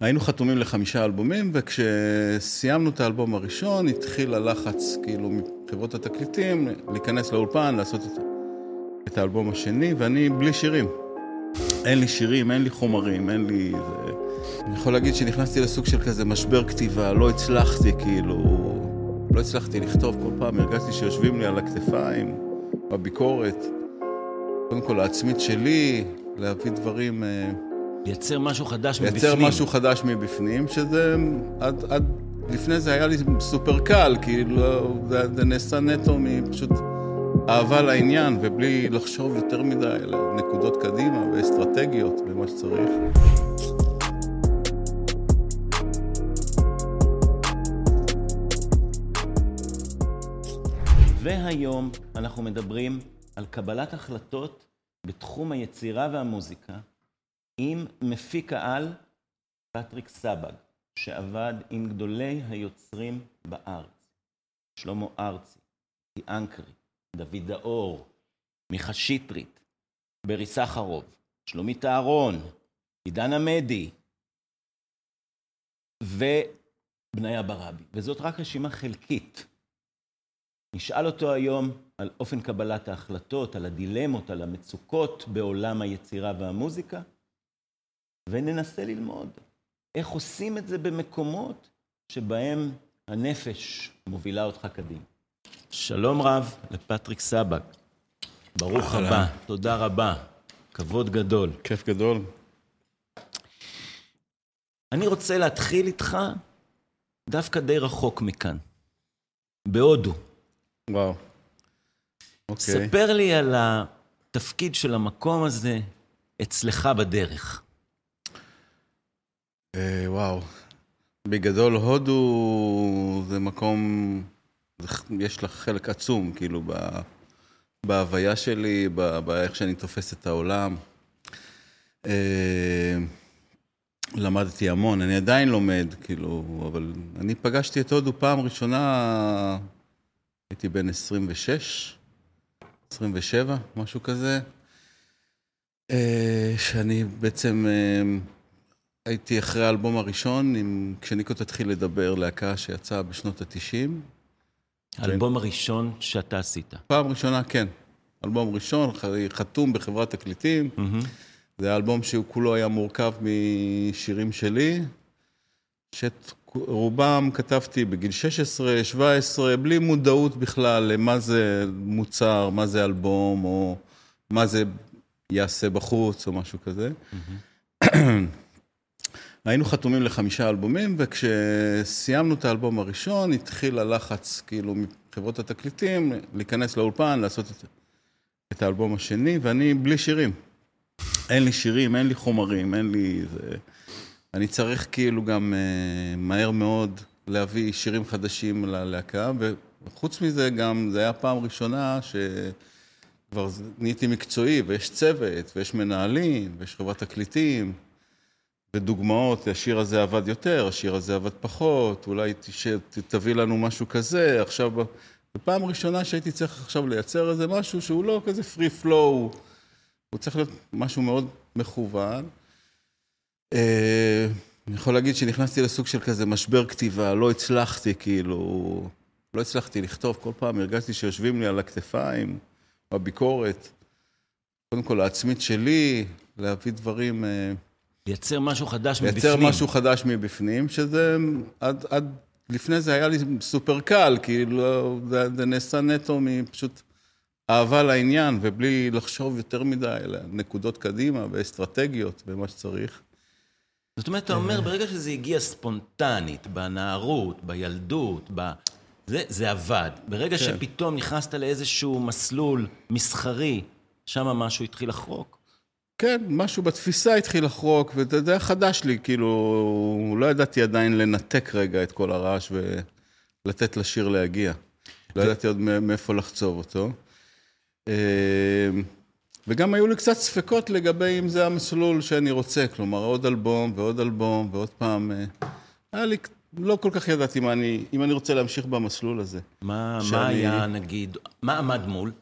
היינו חתומים לחמישה אלבומים, וכשסיימנו את האלבום הראשון, התחיל הלחץ, כאילו, מחברות התקליטים, להיכנס לאולפן, לעשות את, את האלבום השני, ואני בלי שירים. אין לי שירים, אין לי חומרים, אין לי... זה... אני יכול להגיד שנכנסתי לסוג של כזה משבר כתיבה, לא הצלחתי, כאילו... לא הצלחתי לכתוב כל פעם, הרגשתי שיושבים לי על הכתפיים, בביקורת. קודם כל העצמית שלי, להביא דברים... לייצר משהו חדש מבפנים. לייצר משהו חדש מבפנים, שזה עד, עד לפני זה היה לי סופר קל, כאילו זה, זה נעשה נטו מפשוט אהבה לעניין, ובלי לחשוב יותר מדי על נקודות קדימה ואסטרטגיות ומה שצריך. והיום אנחנו מדברים על קבלת החלטות בתחום היצירה והמוזיקה עם מפיק העל פטריק סבג, שעבד עם גדולי היוצרים בארץ. שלמה ארצי, אנקרי, דוד דאור, מיכה שטרית, ברי סחרוב, שלומית אהרון, עידן עמדי ובניה ברבי. וזאת רק רשימה חלקית. נשאל אותו היום על אופן קבלת ההחלטות, על הדילמות, על המצוקות בעולם היצירה והמוזיקה, וננסה ללמוד איך עושים את זה במקומות שבהם הנפש מובילה אותך קדימה. שלום רב לפטריק סבק. ברוך הבא, תודה רבה, כבוד גדול. כיף גדול. אני רוצה להתחיל איתך דווקא די רחוק מכאן, בהודו. וואו. אוקיי. ספר לי על התפקיד של המקום הזה אצלך בדרך. אה, וואו. בגדול, הודו זה מקום, יש לך חלק עצום, כאילו, ב, בהוויה שלי, באיך שאני תופס את העולם. אה, למדתי המון, אני עדיין לומד, כאילו, אבל אני פגשתי את הודו פעם ראשונה, הייתי בן 26, 27, משהו כזה, אה, שאני בעצם... הייתי אחרי האלבום הראשון, עם, כשניקו תתחיל לדבר, להקה שיצאה בשנות ה-90. האלבום הראשון שאתה עשית. פעם ראשונה, כן. אלבום ראשון, חתום בחברת תקליטים. Mm-hmm. זה אלבום שהוא כולו היה מורכב משירים שלי, שאת רובם כתבתי בגיל 16, 17, בלי מודעות בכלל למה זה מוצר, מה זה אלבום, או מה זה יעשה בחוץ, או משהו כזה. Mm-hmm. היינו חתומים לחמישה אלבומים, וכשסיימנו את האלבום הראשון, התחיל הלחץ, כאילו, מחברות התקליטים, להיכנס לאולפן, לעשות את, את האלבום השני, ואני בלי שירים. אין לי שירים, אין לי חומרים, אין לי... זה... אני צריך כאילו גם uh, מהר מאוד להביא שירים חדשים ללהקה, וחוץ מזה גם, זה היה פעם ראשונה שכבר נהייתי מקצועי, ויש צוות, ויש מנהלים, ויש חברת תקליטים. ודוגמאות, השיר הזה עבד יותר, השיר הזה עבד פחות, אולי תביא לנו משהו כזה, עכשיו, זו פעם ראשונה שהייתי צריך עכשיו לייצר איזה משהו שהוא לא כזה פרי פלואו, הוא צריך להיות משהו מאוד מכוון. אה, אני יכול להגיד שנכנסתי לסוג של כזה משבר כתיבה, לא הצלחתי, כאילו, לא הצלחתי לכתוב, כל פעם הרגשתי שיושבים לי על הכתפיים, בביקורת. קודם כל העצמית שלי, להביא דברים... אה, לייצר משהו חדש מבפנים. לייצר משהו חדש מבפנים, שזה עד, עד לפני זה היה לי סופר קל, כאילו זה, זה נעשה נטו מפשוט אהבה לעניין, ובלי לחשוב יותר מדי על נקודות קדימה ואסטרטגיות ומה שצריך. זאת אומרת, אתה אומר, ברגע שזה הגיע ספונטנית, בנערות, בילדות, ב... זה, זה עבד. ברגע כן. שפתאום נכנסת לאיזשהו מסלול מסחרי, שם משהו התחיל לחרוק. כן, משהו בתפיסה התחיל לחרוק, וזה היה חדש לי, כאילו, לא ידעתי עדיין לנתק רגע את כל הרעש ולתת לשיר להגיע. לא ידעתי עוד מאיפה לחצוב אותו. אה, וגם היו לי קצת ספקות לגבי אם זה המסלול שאני רוצה, כלומר, עוד אלבום ועוד אלבום ועוד פעם. אה, היה לי, לא כל כך ידעתי מה אני, אם אני רוצה להמשיך במסלול הזה. מה, שאני... מה היה, נגיד, מה עמד מול?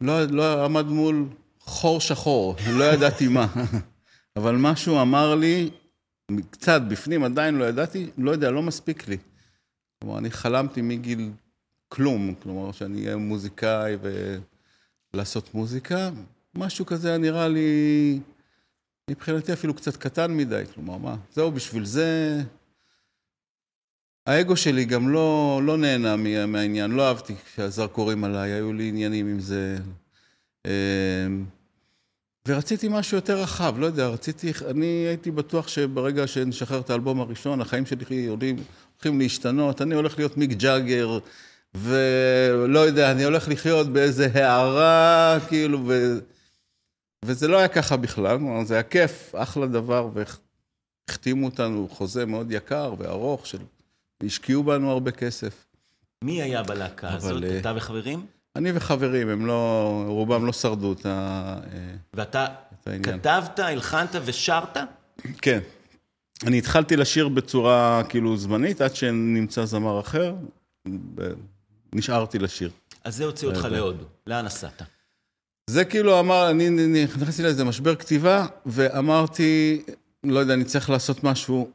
לא, לא עמד מול חור שחור, לא ידעתי מה. אבל משהו אמר לי, קצת בפנים, עדיין לא ידעתי, לא יודע, לא מספיק לי. כלומר, אני חלמתי מגיל כלום, כלומר, שאני אהיה מוזיקאי ולעשות מוזיקה. משהו כזה היה נראה לי, מבחינתי אפילו קצת קטן מדי, כלומר, מה, זהו, בשביל זה... האגו שלי גם לא, לא נהנה מהעניין, לא אהבתי כשהזרקורים עליי, היו לי עניינים עם זה. ורציתי משהו יותר רחב, לא יודע, רציתי, אני הייתי בטוח שברגע שנשחרר את האלבום הראשון, החיים שלי הולכים, הולכים להשתנות, אני הולך להיות מיק ג'אגר, ולא יודע, אני הולך לחיות באיזה הערה, כאילו, ו... וזה לא היה ככה בכלל, כלומר, זה היה כיף, אחלה דבר, והחתימו אותנו חוזה מאוד יקר וארוך, של... והשקיעו בנו הרבה כסף. מי היה בלהקה הזאת, אה, אתה וחברים? אני וחברים, הם לא, רובם לא שרדו את ה... ואתה כתבת, הלחנת ושרת? כן. אני התחלתי לשיר בצורה כאילו זמנית, עד שנמצא זמר אחר, נשארתי לשיר. אז זה הוציא אותך להודו, לאן נסעת? זה כאילו אמר, אני נכנסתי לאיזה משבר כתיבה, ואמרתי, לא יודע, אני צריך לעשות משהו.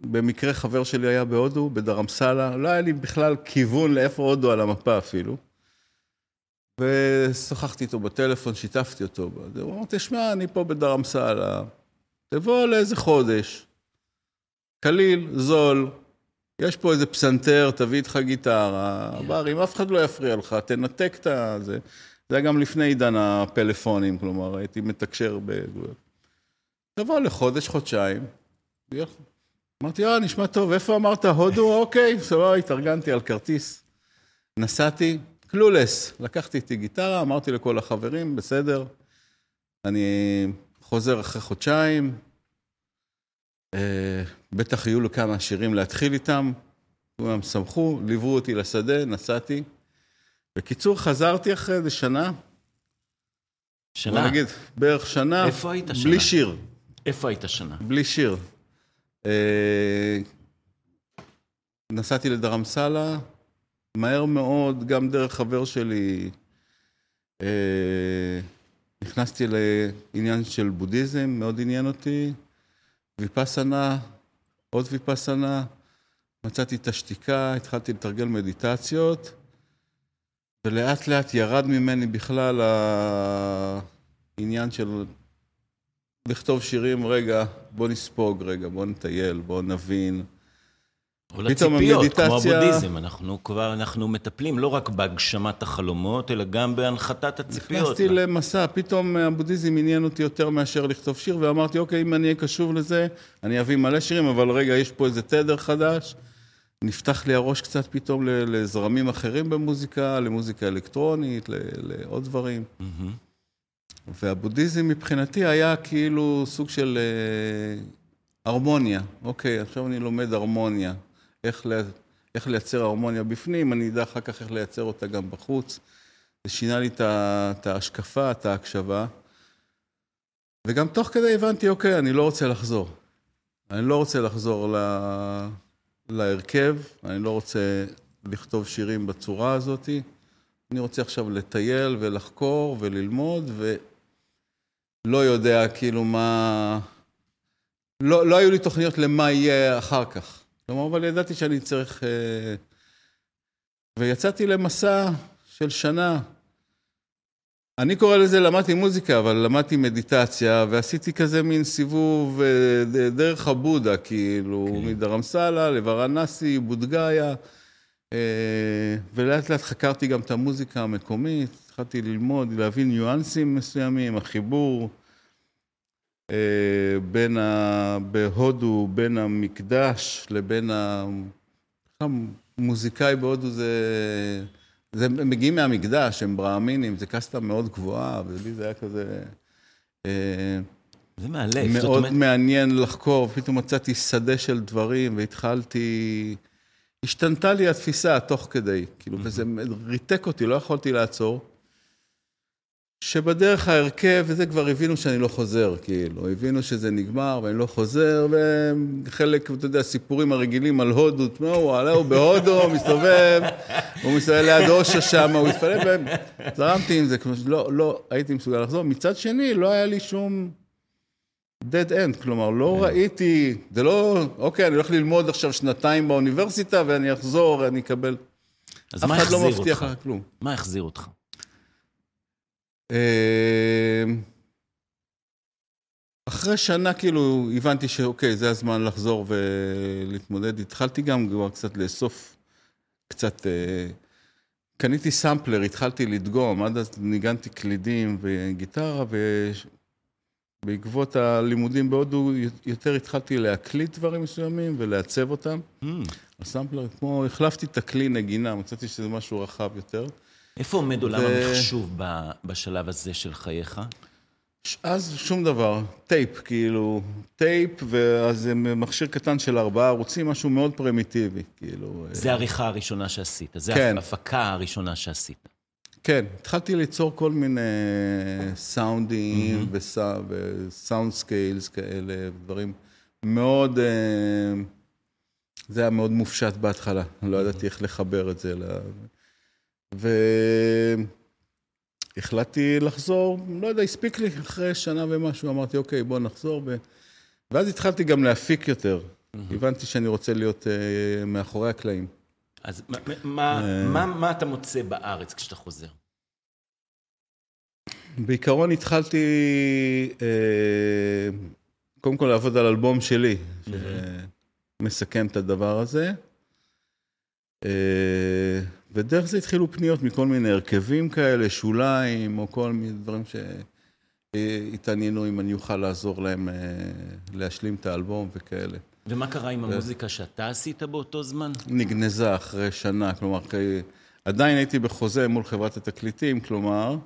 במקרה חבר שלי היה בהודו, בדרמסלה, לא היה לי בכלל כיוון לאיפה הודו על המפה אפילו. ושוחחתי איתו בטלפון, שיתפתי אותו. הוא אמר, תשמע, אני פה בדרמסלה, תבוא לאיזה חודש, קליל, זול, יש פה איזה פסנתר, תביא איתך גיטרה, ברים, אף אחד לא יפריע לך, תנתק את זה. זה היה גם לפני עידן הפלאפונים, כלומר, הייתי מתקשר ב... תבוא לחודש, חודשיים. אמרתי, אה, נשמע טוב, איפה אמרת, הודו? אוקיי, סבבה, התארגנתי על כרטיס. נסעתי, קלולס, לקחתי איתי גיטרה, אמרתי לכל החברים, בסדר, אני חוזר אחרי חודשיים, אה, בטח יהיו לו כמה שירים להתחיל איתם, כולם שמחו, ליוו אותי לשדה, נסעתי. בקיצור, חזרתי אחרי איזה שנה. שנה? נגיד, בערך שנה. איפה היית שנה? בלי שיר. איפה היית שנה? בלי שיר. אה, נסעתי לדרמסלה, מהר מאוד, גם דרך חבר שלי, אה, נכנסתי לעניין של בודהיזם, מאוד עניין אותי, ויפסנה, עוד ויפסנה, מצאתי את השתיקה, התחלתי לתרגל מדיטציות, ולאט לאט ירד ממני בכלל העניין של לכתוב שירים, רגע, בוא נספוג רגע, בוא נטייל, בוא נבין. או לציפיות, כמו הבודהיזם, אנחנו כבר, אנחנו מטפלים לא רק בהגשמת החלומות, אלא גם בהנחתת הציפיות. נכנסתי לה. למסע, פתאום הבודהיזם עניין אותי יותר מאשר לכתוב שיר, ואמרתי, אוקיי, אם אני אהיה קשוב לזה, אני אביא מלא שירים, אבל רגע, יש פה איזה תדר חדש. נפתח לי הראש קצת פתאום לזרמים אחרים במוזיקה, למוזיקה אלקטרונית, לעוד דברים. והבודהיזם מבחינתי היה כאילו סוג של אה, הרמוניה. אוקיי, עכשיו אני לומד הרמוניה. איך, לה, איך לייצר הרמוניה בפנים, אני אדע אחר כך איך לייצר אותה גם בחוץ. זה שינה לי את ההשקפה, את ההקשבה. וגם תוך כדי הבנתי, אוקיי, אני לא רוצה לחזור. אני לא רוצה לחזור ל... להרכב, אני לא רוצה לכתוב שירים בצורה הזאת. אני רוצה עכשיו לטייל ולחקור וללמוד, ולא יודע כאילו מה... לא, לא היו לי תוכניות למה יהיה אחר כך. כלומר, אבל ידעתי שאני צריך... אה, ויצאתי למסע של שנה. אני קורא לזה, למדתי מוזיקה, אבל למדתי מדיטציה, ועשיתי כזה מין סיבוב אה, דרך הבודה, כאילו, okay. אוקיי. מדרמסלה לוורנסי, בודגאיה, אה, ולאט לאט חקרתי גם את המוזיקה המקומית, התחלתי ללמוד, להבין ניואנסים מסוימים, החיבור. אה, בין ה... בהודו, בין המקדש לבין ה... מוזיקאי בהודו זה... זה... הם מגיעים מהמקדש, הם ברהמינים, זה קסטה מאוד גבוהה, ולי זה היה כזה... אה, זה מאלף. מאוד אומרת... מעניין לחקור, פתאום מצאתי שדה של דברים והתחלתי... השתנתה לי התפיסה תוך כדי, כאילו, וזה ריתק אותי, לא יכולתי לעצור. שבדרך ההרכב, וזה כבר הבינו שאני לא חוזר, כאילו, הבינו שזה נגמר ואני לא חוזר, וחלק, אתה יודע, הסיפורים הרגילים על הודו, תשמעו, הוא עלה, הוא בהודו, הוא מסתובב, הוא מסתובב ליד אושה שם, הוא התפלל, וזרמתי עם זה, כמו שלא, לא הייתי מסוגל לחזור. מצד שני, לא היה לי שום dead end, כלומר, לא ראיתי, זה לא, אוקיי, אני הולך ללמוד עכשיו שנתיים באוניברסיטה ואני אחזור, אני אקבל... אז אף מה אחד לא החזיר מבטיח אותך? לך כלום. מה החזיר אותך? אה, אחרי שנה כאילו הבנתי שאוקיי, זה הזמן לחזור ולהתמודד. התחלתי גם כבר קצת לאסוף, קצת... אה, קניתי סמפלר, התחלתי לדגום, עד אז ניגנתי קלידים וגיטרה, ובעקבות הלימודים בהודו יותר התחלתי להקליט דברים מסוימים ולעצב אותם. Hmm, הסמפלר, כמו החלפתי את הכלי נגינה, מצאתי שזה משהו רחב יותר. איפה עומד עולם המחשוב בשלב הזה של חייך? אז שום דבר, טייפ, כאילו, טייפ, ואז זה מכשיר קטן של ארבעה ערוצים, משהו מאוד פרימיטיבי, כאילו. אה, זה העריכה הראשונה שעשית, זה כן. ההפקה הראשונה שעשית. כן, התחלתי ליצור כל מיני סאונדים וסא- ו soundscapes כאלה, דברים מאוד... אה, זה היה מאוד מופשט בהתחלה, לא ידעתי איך לחבר את זה. ל... והחלטתי לחזור, לא יודע, הספיק לי אחרי שנה ומשהו, אמרתי, אוקיי, בוא נחזור. ו... ואז התחלתי גם להפיק יותר. הבנתי שאני רוצה להיות אה, מאחורי הקלעים. אז מה- מה- אה. מה מה אתה מוצא בארץ כשאתה חוזר? בעיקרון התחלתי אה, קודם כל לעבוד על אלבום שלי, שמסכם את הדבר הזה. אה, ודרך זה התחילו פניות מכל מיני הרכבים כאלה, שוליים, או כל מיני דברים שהתעניינו אם אני אוכל לעזור להם אה, להשלים את האלבום וכאלה. ומה קרה עם המוזיקה שאתה עשית באותו זמן? נגנזה אחרי שנה, כלומר, אחרי- עדיין הייתי בחוזה מול חברת התקליטים, כלומר,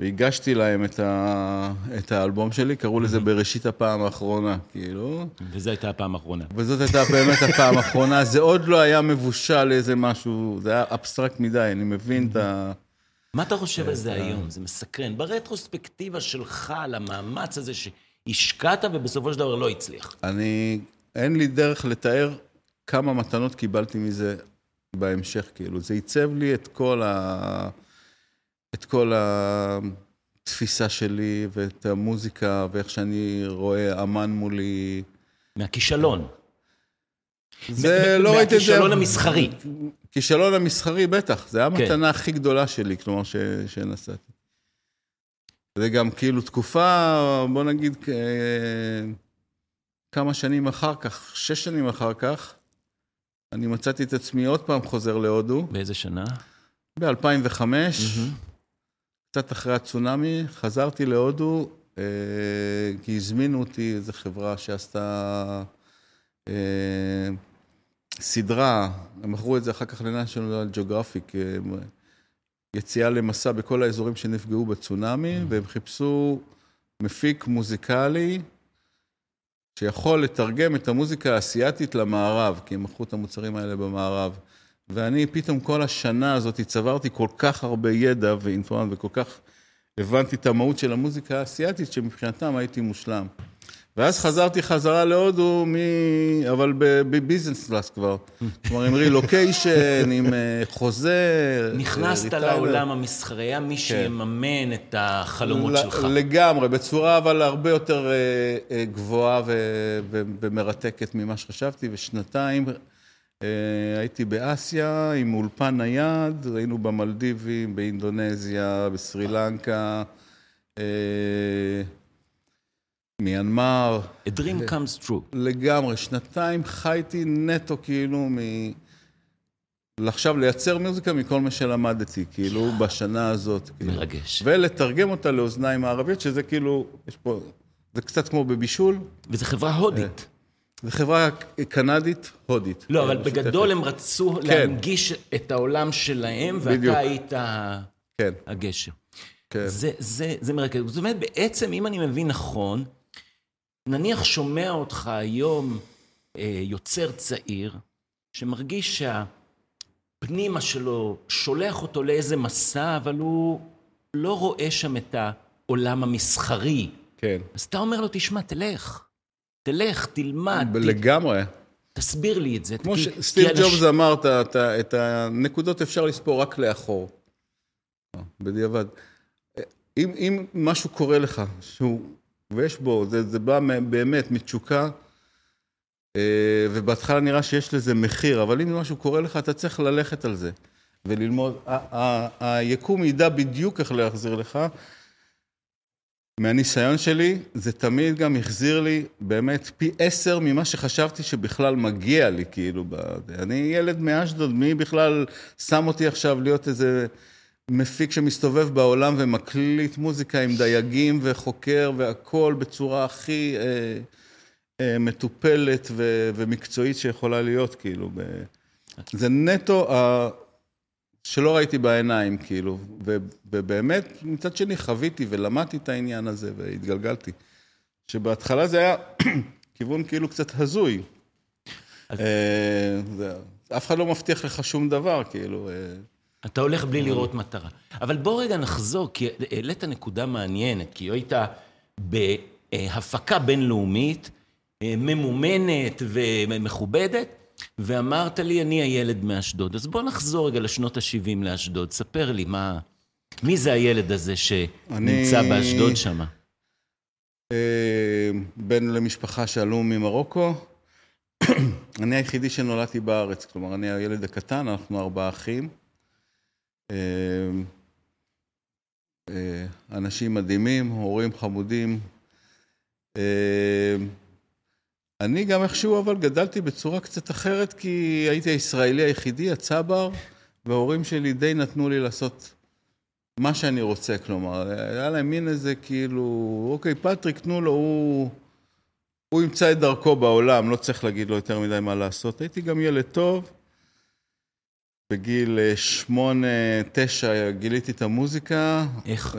והגשתי להם את, ה... את האלבום שלי, קראו לזה בראשית הפעם האחרונה, כאילו, וזו הייתה הפעם האחרונה. וזאת הייתה באמת הפעם האחרונה, זה עוד לא היה מבושל לאיזה משהו, זה היה אבסטרקט מדי, אני מבין את ה... מה אתה חושב על זה היום? זה מסקרן. ברטרוספקטיבה שלך על המאמץ הזה שהשקעת ובסופו של דבר לא הצליח. אני, אין לי דרך לתאר כמה מתנות קיבלתי מזה בהמשך, כאילו. זה עיצב לי את כל ה... את כל התפיסה שלי ואת המוזיקה ואיך שאני רואה אמן מולי. מהכישלון. זה לא ראיתי את זה... מהכישלון המסחרי. כישלון המסחרי, בטח. זה היה כן. המתנה הכי גדולה שלי, כלומר, ש... שנסעתי. זה גם כאילו תקופה, בוא נגיד, כמה שנים אחר כך, שש שנים אחר כך, אני מצאתי את עצמי עוד פעם חוזר להודו, באיזה שנה? ב-2005, קצת אחרי הצונאמי, חזרתי להודו, אה, כי הזמינו אותי איזו חברה שעשתה אה, סדרה, הם מכרו את זה אחר כך ל-National Geographic, אה, יציאה למסע בכל האזורים שנפגעו בצונאמי, והם חיפשו מפיק מוזיקלי שיכול לתרגם את המוזיקה האסייתית למערב, כי הם מכרו את המוצרים האלה במערב. ואני פתאום כל השנה הזאת צברתי כל כך הרבה ידע ואינפורמציה, וכל כך הבנתי את המהות של המוזיקה האסייתית, שמבחינתם הייתי מושלם. ואז חזרתי חזרה להודו, מ... אבל בביזנס קלאס כבר. כלומר, עם רילוקיישן, עם אה, חוזה. נכנסת אה, לעולם המסחרי, היה מי שיממן את החלומות שלך. לגמרי, בצורה אבל הרבה יותר אה, גבוהה ומרתקת ממה שחשבתי, ושנתיים הייתי באסיה עם אולפן נייד, היינו במלדיבים, באינדונזיה, בסרי לנקה, אה, מיינמר, A dream comes true. לגמרי, שנתיים חייתי נטו כאילו מ... עכשיו לייצר מוזיקה מכל מה שלמדתי, כאילו, בשנה הזאת. כאילו. מרגש. ולתרגם אותה לאוזניים הערביות, שזה כאילו, יש פה, זה קצת כמו בבישול, וזו חברה הודית. זו חברה קנדית הודית. לא, אבל. בגדול הם רצו להנגיש את העולם שלהם. ואתה היית כן, הגשר. כן. זה מרכז. זאת אומרת, בעצם, אם אני מבין נכון, נניח שומע אותך היום אה, יוצר צעיר, שמרגיש שהפנימה שלו שולח אותו לאיזה מסע, אבל הוא לא רואה שם את העולם המסחרי. כן. אז אתה אומר לו, תשמע, תלך. תלך, תלמד, ת, לגמרי. תסביר לי את זה. כמו שסטיב אנש- ג'ובס אמר, את הנקודות אפשר לספור רק לאחור. בדיעבד. אם, אם משהו קורה לך, שהוא ויש בו, זה, זה בא באמת מתשוקה, אה, ובהתחלה נראה שיש לזה מחיר, אבל אם משהו קורה לך, אתה צריך ללכת על זה וללמוד. היקום ידע בדיוק איך להחזיר לך. מהניסיון שלי, זה תמיד גם החזיר לי באמת פי עשר ממה שחשבתי שבכלל מגיע לי, כאילו. אני ילד מאשדוד, מי בכלל שם אותי עכשיו להיות איזה מפיק שמסתובב בעולם ומקליט מוזיקה עם דייגים וחוקר והכול בצורה הכי אה, אה, מטופלת ו, ומקצועית שיכולה להיות, כאילו. ב... זה נטו ה... שלא ראיתי בעיניים, כאילו, ו, ובאמת, מצד שני חוויתי ולמדתי את העניין הזה והתגלגלתי. שבהתחלה זה היה כיוון כאילו קצת הזוי. אה, אף אחד לא מבטיח לך שום דבר, כאילו. אה... אתה הולך בלי לראות מטרה. אבל בוא רגע נחזור, כי העלית נקודה מעניינת, כי היית בהפקה בינלאומית, אה, ממומנת ומכובדת, ואמרת לי, אני הילד מאשדוד. אז בוא נחזור רגע לשנות ה-70 לאשדוד. ספר לי, מה... מי זה הילד הזה שנמצא אני... באשדוד שם? אה, בן למשפחה שעלו ממרוקו. אני היחידי שנולדתי בארץ, כלומר, אני הילד הקטן, אנחנו ארבעה אחים. אה, אה, אנשים מדהימים, הורים חמודים. אני גם איכשהו אבל גדלתי בצורה קצת אחרת, כי הייתי הישראלי היחידי, הצבר, וההורים שלי די נתנו לי לעשות מה שאני רוצה, כלומר, היה להם מין איזה כאילו, אוקיי, פטריק, תנו לו, הוא, הוא ימצא את דרכו בעולם, לא צריך להגיד לו יותר מדי מה לעשות. הייתי גם ילד טוב. בגיל שמונה, תשע גיליתי את המוזיקה. איך?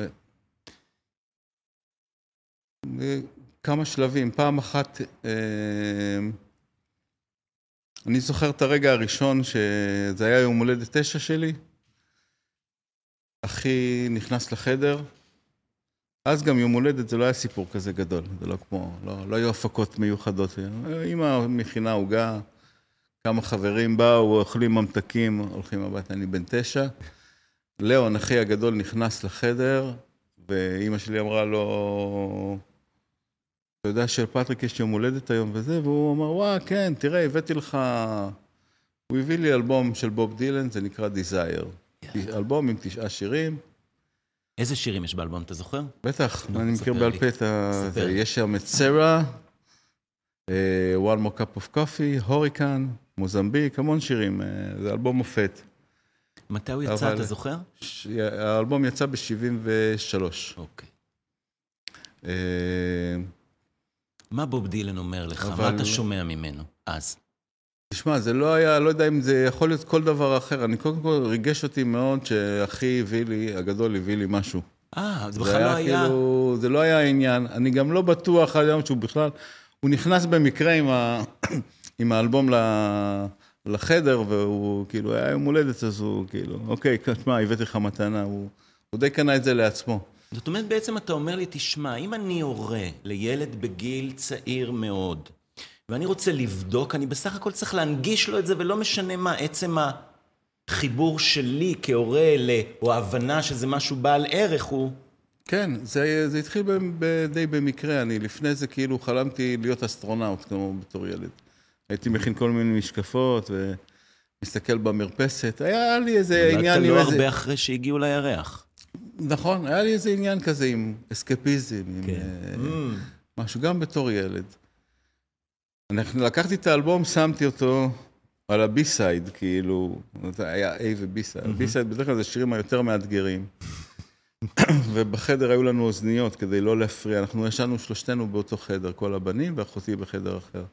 כמה שלבים. פעם אחת, אה, אני זוכר את הרגע הראשון שזה היה יום הולדת תשע שלי. אחי נכנס לחדר, אז גם יום הולדת זה לא היה סיפור כזה גדול, זה לא כמו, לא, לא היו הפקות מיוחדות. אמא מכינה עוגה, כמה חברים באו, אוכלים ממתקים, הולכים הביתה, אני בן תשע. ליאון, אחי הגדול, נכנס לחדר, ואימא שלי אמרה לו, אתה יודע שלפטריק יש יום הולדת היום וזה, והוא אמר, וואה, כן, תראה, הבאתי לך... הוא הביא לי אלבום של בוב דילן, זה נקרא Desire. Yeah. אלבום עם תשעה שירים. איזה שירים יש באלבום, אתה זוכר? בטח, no, אני מכיר בעל פה את ה... יש שם את סרה, uh, One More Cup of Coffee, הוריקן, מוזמביק, המון שירים, uh, זה אלבום מופת. מתי הוא יצא. אתה זוכר? ש... האלבום יצא ב-73. אוקיי. מה בוב דילן אומר לך? אבל... מה אתה שומע ממנו אז? תשמע, זה לא היה, לא יודע אם זה יכול להיות כל דבר אחר. אני קודם כל, ריגש אותי מאוד שאחי הביא לי, הגדול הביא לי משהו. אה, זה בכלל לא היה... כאילו, זה לא היה עניין. אני גם לא בטוח עד היום שהוא בכלל... הוא נכנס במקרה עם, ה... עם האלבום ל... לחדר, והוא כאילו, היה יום הולדת, אז הוא כאילו, אוקיי, תשמע, הבאתי לך מתנה. הוא, הוא די קנה את זה לעצמו. זאת אומרת, בעצם אתה אומר לי, תשמע, אם אני הורה לילד בגיל צעיר מאוד, ואני רוצה לבדוק, אני בסך הכל צריך להנגיש לו את זה, ולא משנה מה, עצם החיבור שלי כהורה, או ההבנה שזה משהו בעל ערך, הוא... כן, זה, זה התחיל ב, ב, די במקרה. אני לפני זה כאילו חלמתי להיות אסטרונאוט, כמו בתור ילד. הייתי מכין כל מיני משקפות, ומסתכל במרפסת. היה לי איזה עניין... נולדת לא הרבה איזה... אחרי שהגיעו לירח. נכון, היה לי איזה עניין כזה עם אסקפיזם, כן. עם mm. משהו, גם בתור ילד. אנחנו, לקחתי את האלבום, שמתי אותו על ה B-side, כאילו, זה היה A ו-B-side. Mm-hmm. B-side בדרך כלל זה שירים היותר מאתגרים. ובחדר היו לנו אוזניות כדי לא להפריע. אנחנו ישנו שלושתנו באותו חדר, כל הבנים, ואחותי בחדר אחר.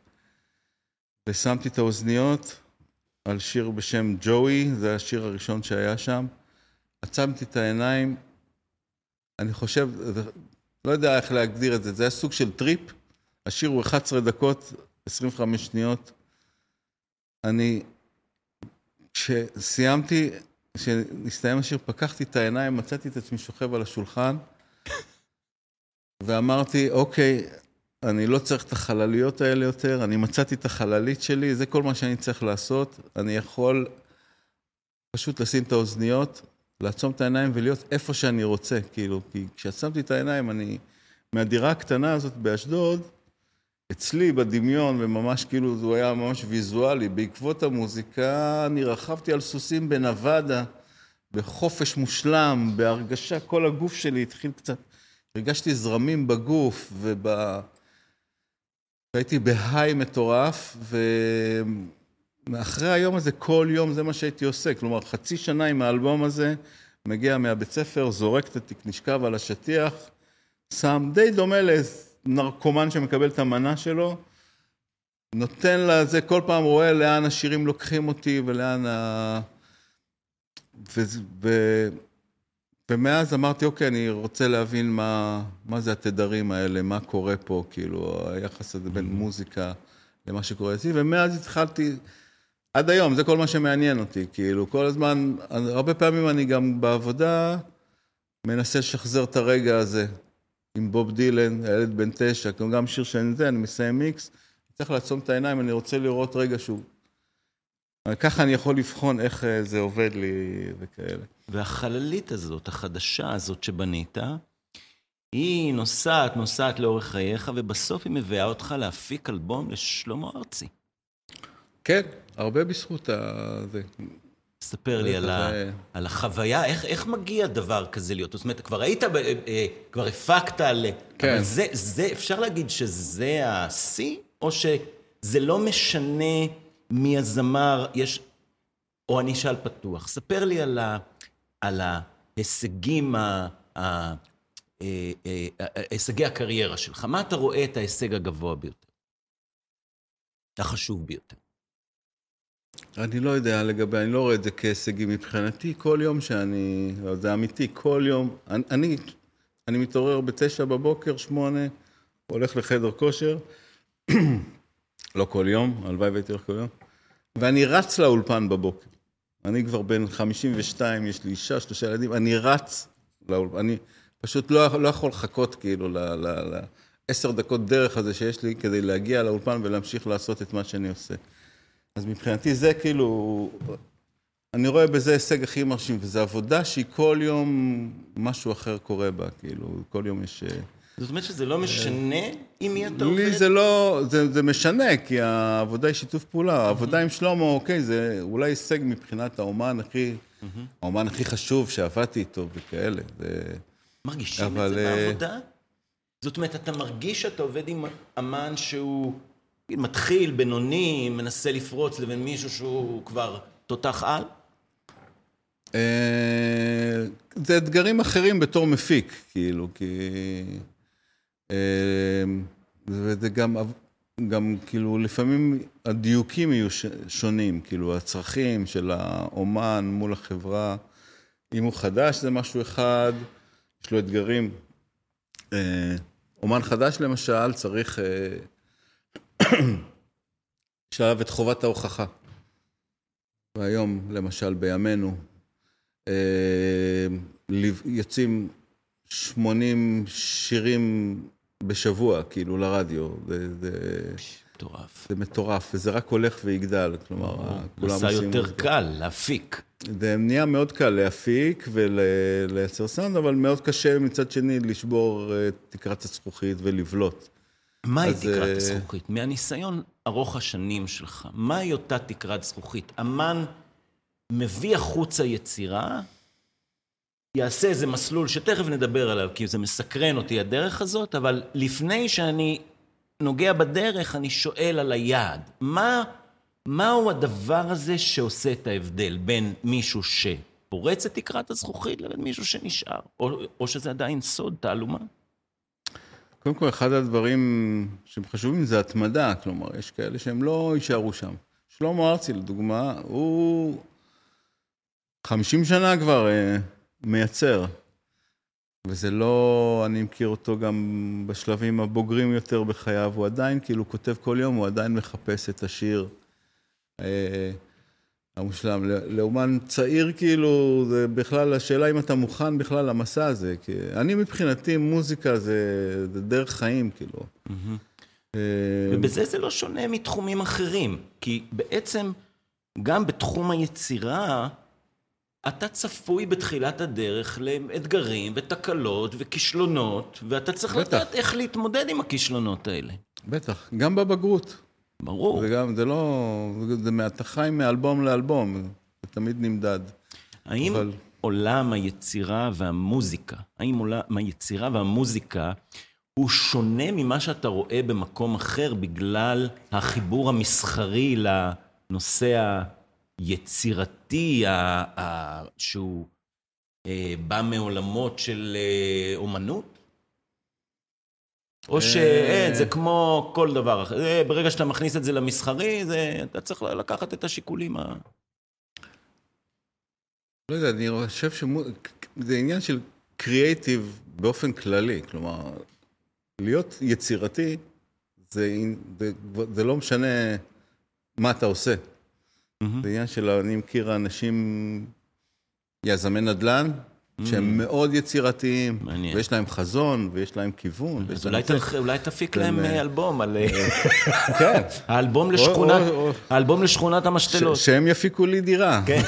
ושמתי את האוזניות על שיר בשם ג'וי, זה השיר הראשון שהיה שם. עצמתי את העיניים, אני חושב, לא יודע איך להגדיר את זה, זה היה סוג של טריפ, השיר הוא 11 דקות, 25 שניות. אני, כשסיימתי, כשנסתיים השיר, פקחתי את העיניים, מצאתי את עצמי שוכב על השולחן, ואמרתי, אוקיי, אני לא צריך את החלליות האלה יותר, אני מצאתי את החללית שלי, זה כל מה שאני צריך לעשות. אני יכול פשוט לשים את האוזניות, לעצום את העיניים ולהיות איפה שאני רוצה, כאילו, כי כשעצמתי את העיניים אני מהדירה הקטנה הזאת באשדוד, אצלי בדמיון, וממש כאילו זה היה ממש ויזואלי, בעקבות המוזיקה אני רכבתי על סוסים בנבדה, בחופש מושלם, בהרגשה, כל הגוף שלי התחיל קצת, הרגשתי זרמים בגוף, וב... והייתי בהיי מטורף, ואחרי היום הזה, כל יום זה מה שהייתי עושה. כלומר, חצי שנה עם האלבום הזה, מגיע מהבית ספר, זורק את התיק, נשכב על השטיח, שם די דומה לנרקומן שמקבל את המנה שלו, נותן לזה, כל פעם רואה לאן השירים לוקחים אותי ולאן ה... ו... ו... ומאז אמרתי, אוקיי, אני רוצה להבין מה, מה זה התדרים האלה, מה קורה פה, כאילו, היחס הזה בין מוזיקה למה שקורה אצלי, ומאז התחלתי, עד היום, זה כל מה שמעניין אותי, כאילו, כל הזמן, הרבה פעמים אני גם בעבודה מנסה לשחזר את הרגע הזה, עם בוב דילן, הילד בן תשע, גם שיר שאני זה, אני מסיים מיקס, צריך לעצום את העיניים, אני רוצה לראות רגע שהוא... ככה אני יכול לבחון איך אה, זה עובד לי וכאלה. והחללית הזאת, החדשה הזאת שבנית, היא נוסעת, נוסעת לאורך חייך, ובסוף היא מביאה אותך להפיק אלבום לשלמה ארצי. כן, הרבה בזכות זה. ספר לי על, ה, על החוויה, איך, איך מגיע דבר כזה להיות? זאת אומרת, כבר היית, ב, אה, כבר הפקת על... כן. אבל זה, זה, אפשר להגיד שזה השיא, או שזה לא משנה מי הזמר, יש... או אני אשאל פתוח, ספר לי על, ה, על ההישגים, ה, ה, ה, אה, אה, הישגי הקריירה שלך. מה אתה רואה את ההישג הגבוה ביותר? החשוב ביותר. אני לא יודע לגבי, אני לא רואה את זה כהישגים מבחינתי. כל יום שאני, זה אמיתי, כל יום, אני, אני מתעורר בתשע בבוקר, שמונה, הולך לחדר כושר, לא כל יום, הלוואי והייתי הולך כל יום, ואני רץ לאולפן בבוקר. אני כבר בן 52, יש לי אישה, שלושה ילדים, אני רץ לאולפן, אני פשוט לא, לא יכול לחכות כאילו לעשר דקות דרך הזה שיש לי כדי להגיע לאולפן ולהמשיך לעשות את מה שאני עושה. אז מבחינתי זה כאילו, אני רואה בזה הישג הכי מרשים, וזו עבודה שהיא כל יום משהו אחר קורה בה, כאילו, כל יום יש... אה, זאת אומרת שזה לא משנה עם מי אתה עובד? לי זה לא, זה, זה משנה, כי העבודה היא שיתוף פעולה. העבודה עם שלמה, אוקיי, זה אולי הישג מבחינת האומן הכי, האומן הכי חשוב שעבדתי איתו וכאלה. זה... מרגישים אבל, את זה אה, בעבודה? זאת אומרת, אתה מרגיש שאתה עובד עם אמן שהוא מתחיל, בינוני, מנסה לפרוץ לבין מישהו שהוא כבר תותח על? אה, זה אתגרים אחרים בתור מפיק, כאילו, כי... וזה גם, גם כאילו, לפעמים הדיוקים יהיו שונים, כאילו, הצרכים של האומן מול החברה. אם הוא חדש זה משהו אחד, יש לו אתגרים. אה, אומן חדש למשל צריך, אה, יש עליו את חובת ההוכחה. והיום, למשל, בימינו, אה, יוצאים 80 שירים בשבוע, כאילו, לרדיו. זה... זה... מטורף. זה מטורף, וזה רק הולך ויגדל, כלומר, כולם עושים... נעשה יותר קל להפיק. זה נהיה מאוד קל להפיק ולייצר סאונד, אבל מאוד קשה מצד שני לשבור את תקרת הזכוכית ולבלוט. מהי תקרת uh... הזכוכית? מהניסיון ארוך השנים שלך, מהי אותה תקרת זכוכית? אמן מביא החוצה יצירה, יעשה איזה מסלול שתכף נדבר עליו, כי זה מסקרן אותי הדרך הזאת, אבל לפני שאני נוגע בדרך, אני שואל על היעד. מה, מהו הדבר הזה שעושה את ההבדל בין מישהו שפורץ את תקרת הזכוכית לבין מישהו שנשאר? או, או שזה עדיין סוד, תעלומה? קודם כל, אחד הדברים שהם חשובים זה התמדה, כלומר, יש כאלה שהם לא יישארו שם. שלמה ארצי, לדוגמה, הוא 50 שנה כבר אה, מייצר. וזה לא, אני מכיר אותו גם בשלבים הבוגרים יותר בחייו, הוא עדיין כאילו כותב כל יום, הוא עדיין מחפש את השיר אה, המושלם. לאומן צעיר כאילו, זה בכלל, השאלה אם אתה מוכן בכלל למסע הזה. כי אני מבחינתי, מוזיקה זה, זה דרך חיים, כאילו. אה, ובזה זה לא שונה מתחומים אחרים, כי בעצם גם בתחום היצירה, אתה צפוי בתחילת הדרך לאתגרים ותקלות וכישלונות, ואתה צריך בטח. לדעת איך להתמודד עם הכישלונות האלה. בטח, גם בבגרות. ברור. זה גם, זה לא, זה אתה חי מאלבום לאלבום, זה תמיד נמדד. האם אבל- עולם היצירה והמוזיקה, האם עולם היצירה והמוזיקה הוא שונה ממה שאתה רואה במקום אחר בגלל החיבור המסחרי לנושא היצירתי, ה- ה- שהוא אה, בא מעולמות של אה, אומנות? או שאין, זה כמו כל דבר אחר. ברגע שאתה מכניס את זה למסחרי, זה, אתה צריך לקחת את השיקולים ה... לא יודע, אני חושב שזה עניין של קריאייטיב באופן כללי. כלומר, להיות יצירתי, זה, זה, זה לא משנה מה אתה עושה. זה עניין של, אני מכיר אנשים, יזמי נדל"ן, שהם מאוד יצירתיים, מעניין. ויש להם חזון, ויש להם כיוון. אז אולי, תפיק כן, להם אה, אה, אלבום על... אה, כן. האלבום לשכונת, או- או- האלבום לשכונת המשתלות. ש- שהם יפיקו לי דירה. כן,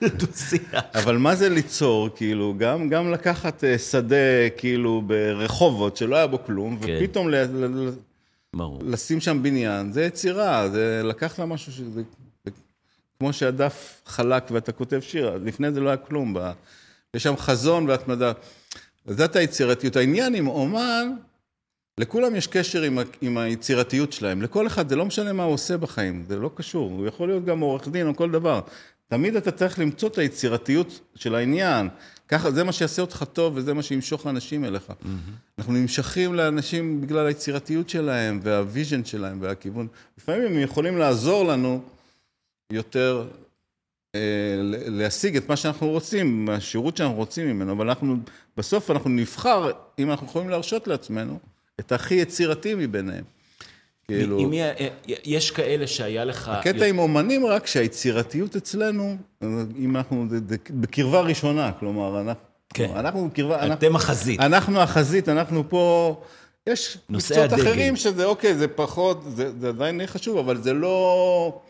דו-שיח. אבל מה זה ליצור, כאילו, גם, גם לקחת שדה, כאילו, ברחובות, שלא היה בו כלום, כן. ופתאום ל, ל, ל, ברור. לשים שם בניין, זה יצירה, זה לקחת משהו שזה... זה כמו שהדף חלק ואתה כותב שיר, לפני זה לא היה כלום, ב, יש שם חזון והתמדה. זאת היצירתיות. העניין עם אומן, לכולם יש קשר עם, ה- עם היצירתיות שלהם. לכל אחד, זה לא משנה מה הוא עושה בחיים, זה לא קשור. הוא יכול להיות גם עורך דין או כל דבר. תמיד אתה צריך למצוא את היצירתיות של העניין. ככה, זה מה שיעשה אותך טוב וזה מה שימשוך אנשים אליך. Mm-hmm. אנחנו נמשכים לאנשים בגלל היצירתיות שלהם והוויז'ן שלהם והכיוון. לפעמים הם יכולים לעזור לנו יותר להשיג את מה שאנחנו רוצים, השירות שאנחנו רוצים ממנו, אבל אנחנו, בסוף אנחנו נבחר, אם אנחנו יכולים להרשות לעצמנו, את הכי יצירתי מביניהם. כאילו, יש כאלה שהיה לך... הקטע עם אומנים רק שהיצירתיות אצלנו, אם אנחנו, בקרבה ראשונה, כלומר, אנחנו, כן. אנחנו בקרבה, אנחנו, אתם החזית. אנחנו החזית, אנחנו פה, יש מקצועות. אחרים שזה אוקיי, זה פחות, זה, זה עדיין די חשוב, אבל זה לא,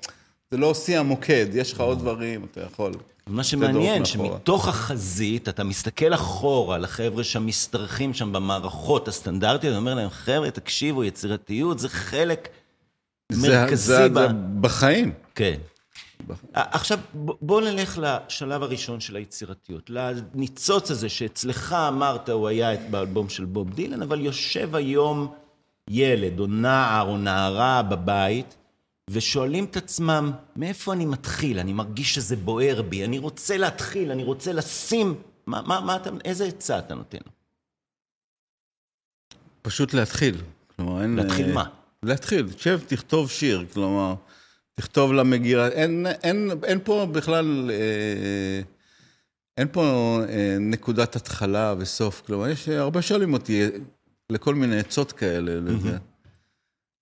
זה לא שיא המוקד, יש לך עוד דברים, אתה יכול. מה שמעניין. שמתוך החזית, אתה מסתכל אחורה לחבר'ה שמשתרכים שם במערכות הסטנדרטיות, ואומר להם, חבר'ה, תקשיבו, יצירתיות זה חלק מרכזי זה, ב... זה בחיים. כן. עכשיו, בוא נלך לשלב הראשון של היצירתיות, לניצוץ הזה שאצלך אמרת, הוא היה באלבום של בוב דילן, אבל יושב היום ילד או נער או נערה בבית, ושואלים את עצמם, מאיפה אני מתחיל? אני מרגיש שזה בוער בי, אני רוצה להתחיל, אני רוצה לשים... מה, מה, מה אתה, איזה עצה אתה נותן? פשוט להתחיל. כלומר, אין... להתחיל אה, מה? להתחיל, תשב, תכתוב שיר, כלומר, תכתוב למגירה, אין, אין, אין פה בכלל, אה, אין פה אה, נקודת התחלה וסוף, כלומר, יש, הרבה שואלים אותי לכל מיני עצות כאלה לזה.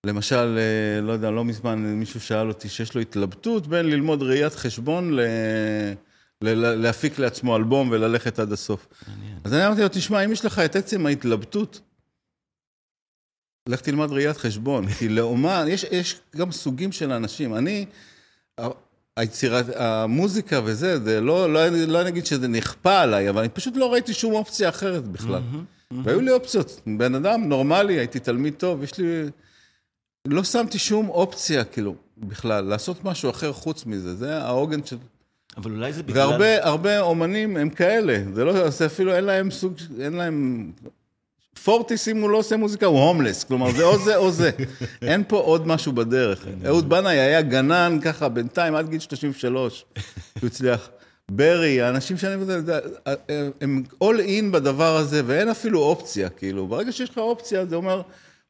למשל, אה, לא יודע, לא מזמן מישהו שאל אותי שיש לו התלבטות בין ללמוד ראיית חשבון ל... ל- להפיק לעצמו אלבום וללכת עד הסוף. אז אני אמרתי לו, תשמע, אם יש לך את עצם ההתלבטות, לך תלמד ראיית חשבון, כי לאומן, יש, יש גם סוגים של אנשים. אני, היצירת, המוזיקה וזה, זה לא, לא, לא נגיד שזה נכפה עליי, אבל אני פשוט לא ראיתי שום אופציה אחרת בכלל. והיו לי אופציות. בן אדם נורמלי, הייתי תלמיד טוב, יש לי... לא שמתי שום אופציה, כאילו, בכלל, לעשות משהו אחר חוץ מזה. זה העוגן של... אבל אולי זה בגלל... והרבה הרבה אומנים הם כאלה, זה לא, זה אפילו אין להם סוג, אין להם... פורטיס, אם הוא לא עושה מוזיקה, הוא הומלס, כלומר, זה או זה או זה. אין פה עוד משהו בדרך. אהוד בנאי היה גנן ככה בינתיים עד גיל 33, הוא הצליח. ברי, האנשים שאני... זה- זה- הם all in בדבר הזה, ואין אפילו אופציה, כאילו. ברגע שיש לך אופציה, זה אומר,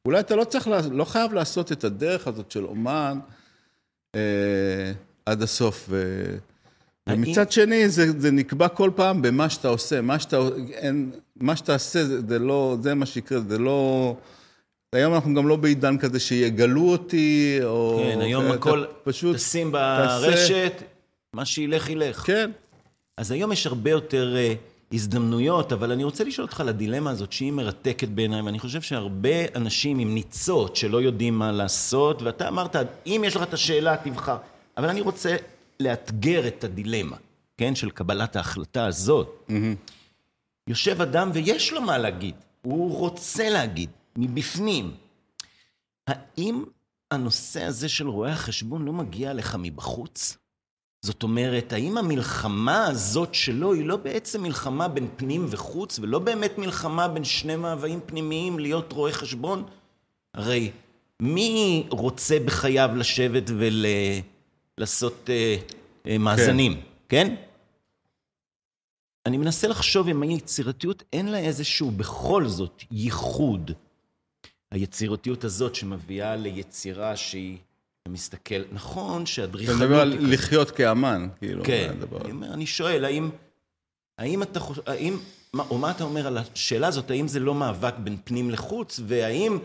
אולי אתה לא צריך, לא חייב לעשות את הדרך הזאת של אומן אה, עד הסוף. ו... האם- ומצד שני, זה, זה נקבע כל פעם במה שאתה עושה. מה שאתה, אין, מה שאתה עושה, זה, זה לא, זה מה שיקרה, זה לא... היום אנחנו גם לא בעידן כזה שיגלו אותי, או... כן, היום אתה הכל, פשוט... תשים תעשה- ברשת, מה שילך ילך. כן. אז היום יש הרבה יותר אה, הזדמנויות, אבל אני רוצה לשאול אותך על הדילמה הזאת, שהיא מרתקת בעיניי, ואני חושב שהרבה אנשים עם ניצות שלא יודעים מה לעשות, ואתה אמרת, אם יש לך את השאלה, תבחר. אבל אני רוצה לאתגר את הדילמה, כן, של קבלת ההחלטה הזאת, יושב אדם ויש לו מה להגיד, הוא רוצה להגיד, מבפנים. האם הנושא הזה של רואי החשבון לא מגיע לך מבחוץ? זאת אומרת, האם המלחמה הזאת שלו היא לא בעצם מלחמה בין פנים וחוץ, ולא באמת מלחמה בין שני מאוויים פנימיים להיות רואה חשבון? הרי מי רוצה בחייו לשבת ולעשות אה, אה, מאזנים, כן. אני מנסה לחשוב אם היצירתיות אין לה איזשהו בכל זאת ייחוד. היצירתיות הזאת שמביאה ליצירה שהיא מסתכל, נכון שאדריכלות... אתה מדבר על לחיות כאמן, כאילו. כן, אני, אומר, אני שואל, האם, האם אתה חושב, האם, או מה אתה אומר על השאלה הזאת, האם זה לא מאבק בין פנים לחוץ, והאם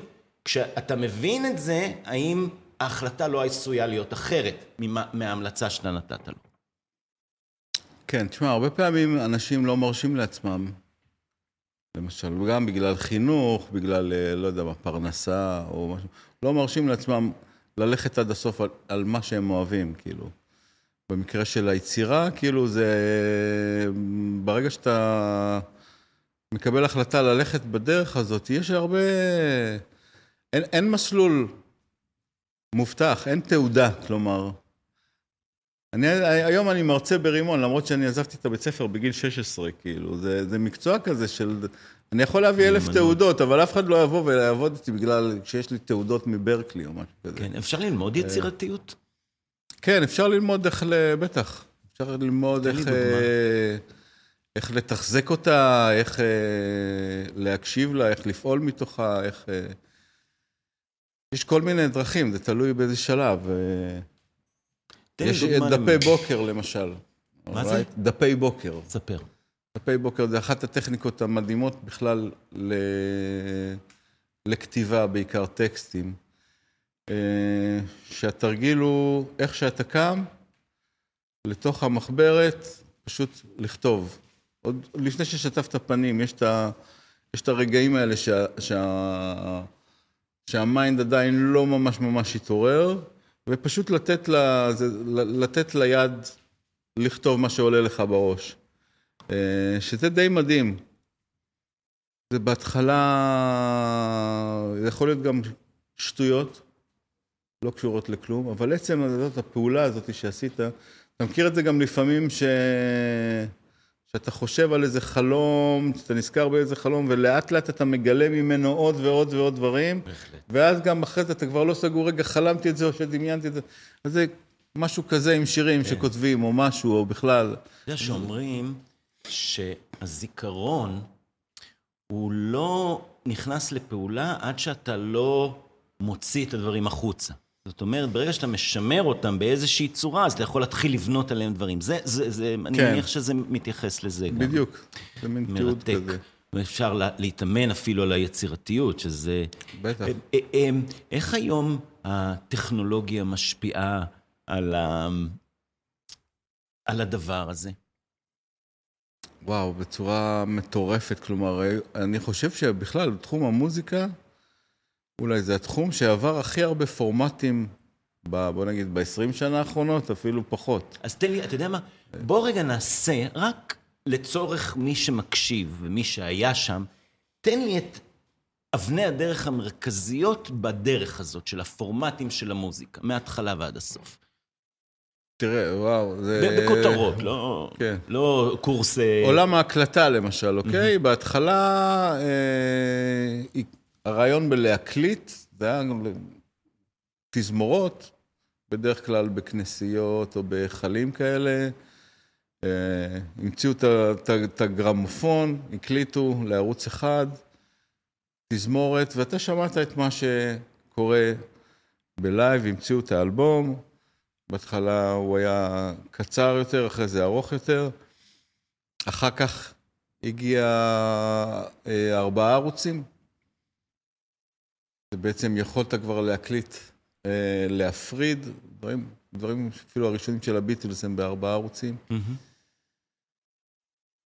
כשאתה מבין את זה, האם ההחלטה לא עשויה להיות אחרת ממה, מההמלצה שאתה נתת לו? כן, תשמע, הרבה פעמים אנשים לא מרשים לעצמם, למשל, גם בגלל חינוך, בגלל, אה, לא יודע מה, פרנסה או משהו, לא מרשים לעצמם ללכת עד הסוף על, על מה שהם אוהבים, כאילו. במקרה של היצירה, כאילו זה... ברגע שאתה מקבל החלטה ללכת בדרך הזאת, יש הרבה... אין, אין מסלול מובטח, אין תעודה, כלומר. אני, היום אני מרצה ברימון, למרות שאני עזבתי את הבית ספר בגיל 16, כאילו, זה, זה מקצוע כזה של... אני יכול להביא אלף תעודות, אבל אף אחד לא יבוא ויעבוד איתי בגלל שיש לי תעודות מברקלי או משהו כזה. כן, אפשר ללמוד יצירתיות? כן, אפשר ללמוד איך, ל... בטח. אפשר ללמוד איך, אה, איך לתחזק אותה, איך אה, להקשיב לה, איך לפעול מתוכה, איך... אה, יש כל מיני דרכים, זה תלוי באיזה שלב. יש דפי בוקר, למשל. מה זה? דפי בוקר. ספר. דפי בוקר זה אחת הטכניקות המדהימות בכלל ל... לכתיבה, בעיקר טקסטים. אה, שהתרגיל הוא איך שאתה קם, לתוך המחברת, פשוט לכתוב. עוד לפני ששטפת פנים, יש את, ה... יש את הרגעים האלה שה... שה... שהמיינד עדיין לא ממש ממש התעורר, ופשוט לתת, לה... לתת ליד לכתוב מה שעולה לך בראש. אה, שזה די מדהים. זה בהתחלה, זה יכול להיות גם שטויות, לא קשורות לכלום, אבל עצם הזאת, הפעולה הזאת שעשית, אתה מכיר את זה גם לפעמים ש... שאתה חושב על איזה חלום, שאתה נזכר באיזה חלום, ולאט לאט אתה מגלה ממנו עוד ועוד ועוד דברים, בהחלט. ואז גם אחרי זה אתה כבר לא סגור, רגע, חלמתי את זה או שדמיינתי את זה. אז זה משהו כזה עם שירים כן. שכותבים, או משהו, או בכלל. אתה יודע שאומרים... שהזיכרון הוא לא נכנס לפעולה עד שאתה לא מוציא את הדברים החוצה. זאת אומרת, ברגע שאתה משמר אותם באיזושהי צורה, אז אתה יכול להתחיל לבנות עליהם דברים. זה, זה, זה, כן. אני מניח שזה מתייחס לזה גם. בדיוק, זה מין תיעוד כזה. ואפשר לה, להתאמן אפילו על היצירתיות, שזה... בטח. אה, אה, אה, איך היום הטכנולוגיה משפיעה על, ה... על הדבר הזה? וואו, בצורה מטורפת. כלומר, אני חושב שבכלל, בתחום המוזיקה, אולי זה התחום שעבר הכי הרבה פורמטים, ב, בוא נגיד, ב-20 שנה האחרונות, אפילו פחות. אז תן לי, אתה יודע מה? בוא רגע נעשה, רק לצורך מי שמקשיב ומי שהיה שם, תן לי את אבני הדרך המרכזיות בדרך הזאת, של הפורמטים של המוזיקה, מההתחלה ועד הסוף. תראה, וואו, זה... בכותרות, לא, כן. לא קורס... עולם ההקלטה למשל, אוקיי? בהתחלה, אה, הרעיון בלהקליט, זה היה תזמורות, בדרך כלל בכנסיות או בהיכלים כאלה. אה, המציאו את הגרמופון, הקליטו לערוץ אחד, תזמורת, ואתה שמעת את מה שקורה בלייב, המציאו את האלבום. בהתחלה הוא היה קצר יותר, אחרי זה ארוך יותר. אחר כך הגיע אה, ארבעה ערוצים. ובעצם יכולת כבר להקליט, אה, להפריד, דברים, דברים אפילו הראשונים של הביטלס הם בארבעה ערוצים.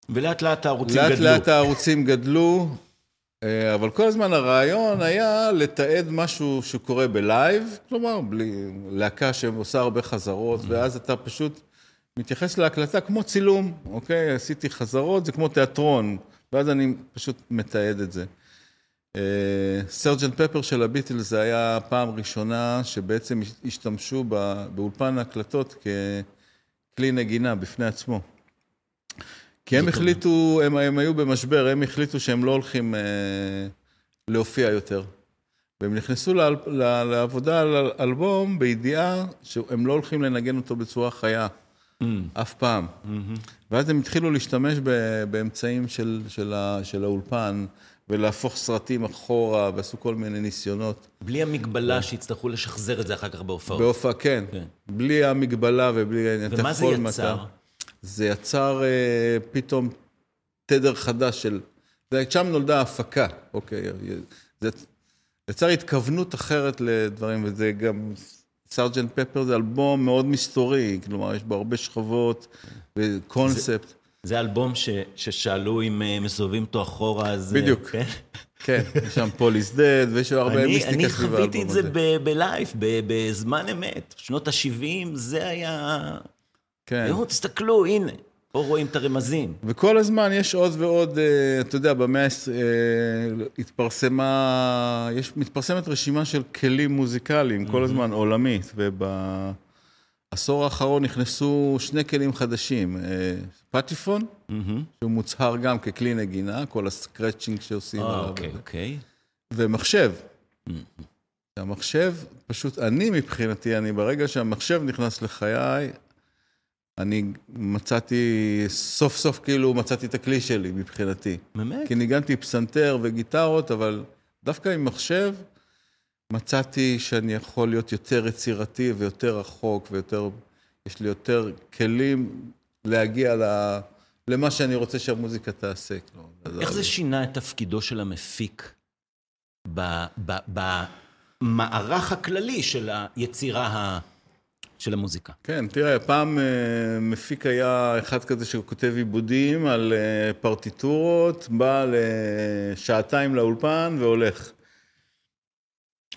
ולאט לאט הערוצים לאט גדלו. לאט לאט הערוצים גדלו, אבל כל הזמן הרעיון היה לתעד משהו שקורה ב live, כלומר, בלי להקה שעושה הרבה חזרות, mm-hmm. ואז אתה פשוט מתייחס להקלטה כמו צילום, אוקיי? עשיתי חזרות, זה כמו תיאטרון, ואז אני פשוט מתעד את זה. Sergeant Pepper של הביטלס זה היה הפעם ראשונה שבעצם השתמשו באולפן ההקלטות ככלי נגינה בפני עצמו. כי הם החליטו, הם, הם היו במשבר, הם החליטו שהם לא הולכים אה, להופיע יותר. והם נכנסו לה, לה, לעבודה על אלבום בידיעה שהם לא הולכים לנגן אותו בצורה חיה, mm. אף פעם. Mm-hmm. ואז הם התחילו להשתמש באמצעים של, של, ה, של האולפן, ולהפוך סרטים אחורה, ועשו כל מיני ניסיונות. בלי המגבלה שיצטרכו לשחזר את זה אחר כך בהופעות. בהופעה, כן. כן. בלי המגבלה ובלי... ומה זה יצר? מטר. זה יצר אה, פתאום תדר חדש של... שם נולדה ההפקה, אוקיי. זה יצר התכוונות אחרת לדברים, וזה גם... סארג'נט פפר זה אלבום מאוד מסתורי, כלומר, יש בו הרבה שכבות וקונספט. זה, זה אלבום ש, ששאלו אם אה, מסובבים אותו אחורה, אז... אה, בדיוק. כן, כן יש שם פול איז דד, ויש הרבה מיסטיקה סביב האלבום הזה. אני חוויתי את זה ב live, בזמן אמת. שנות ה-70, זה היה... כן. תראו, תסתכלו, הנה. פה רואים את הרמזים. וכל הזמן יש עוד ועוד, אה, אתה יודע, במאה התפרסמה, יש, מתפרסמת רשימה של כלים מוזיקליים, כל הזמן, עולמית, ובעשור האחרון נכנסו שני כלים חדשים, אה, פטיפון, שהוא מוצהר גם ככלי נגינה, כל ה scratching שעושים עליו. אוקיי, אוקיי. ומחשב. המחשב, פשוט אני מבחינתי, אני ברגע שהמחשב נכנס לחיי, אני מצאתי, סוף סוף כאילו מצאתי את הכלי שלי מבחינתי. באמת? כי ניגנתי פסנתר וגיטרות, אבל דווקא עם מחשב מצאתי שאני יכול להיות יותר יצירתי ויותר רחוק ויותר, יש לי יותר כלים להגיע ל... למה שאני רוצה שהמוזיקה תעשה. איך זה שינה את תפקידו של המפיק במערך הכללי של היצירה ה... של המוזיקה. כן, תראה, פעם uh, מפיק היה אחד כזה שכותב עיבודים על uh, פרטיטורות, בא לשעתיים לאולפן והולך.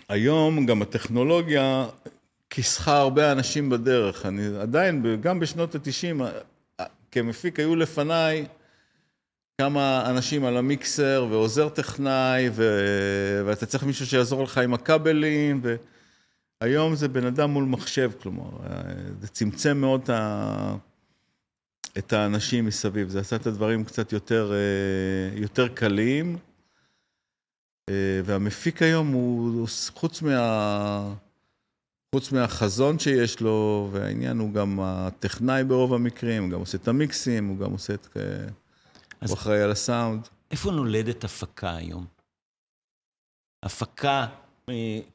היום גם הטכנולוגיה כיסחה הרבה אנשים בדרך. אני עדיין, גם בשנות ה-90, אה, כמפיק היו לפניי כמה אנשים על המיקסר ועוזר טכנאי, ו... ואתה צריך מישהו שיעזור לך עם הכבלים. ו... היום זה בן אדם מול מחשב, כלומר, זה צמצם מאוד את האנשים מסביב, זה עשה את הדברים קצת יותר, אה, יותר קלים. אה, והמפיק היום הוא, חוץ מה... חוץ מהחזון שיש לו, והעניין הוא גם הטכנאי ברוב המקרים, הוא גם עושה את המיקסים, הוא גם עושה את... הוא אחראי על הסאונד. איפה נולדת הפקה היום? הפקה אה,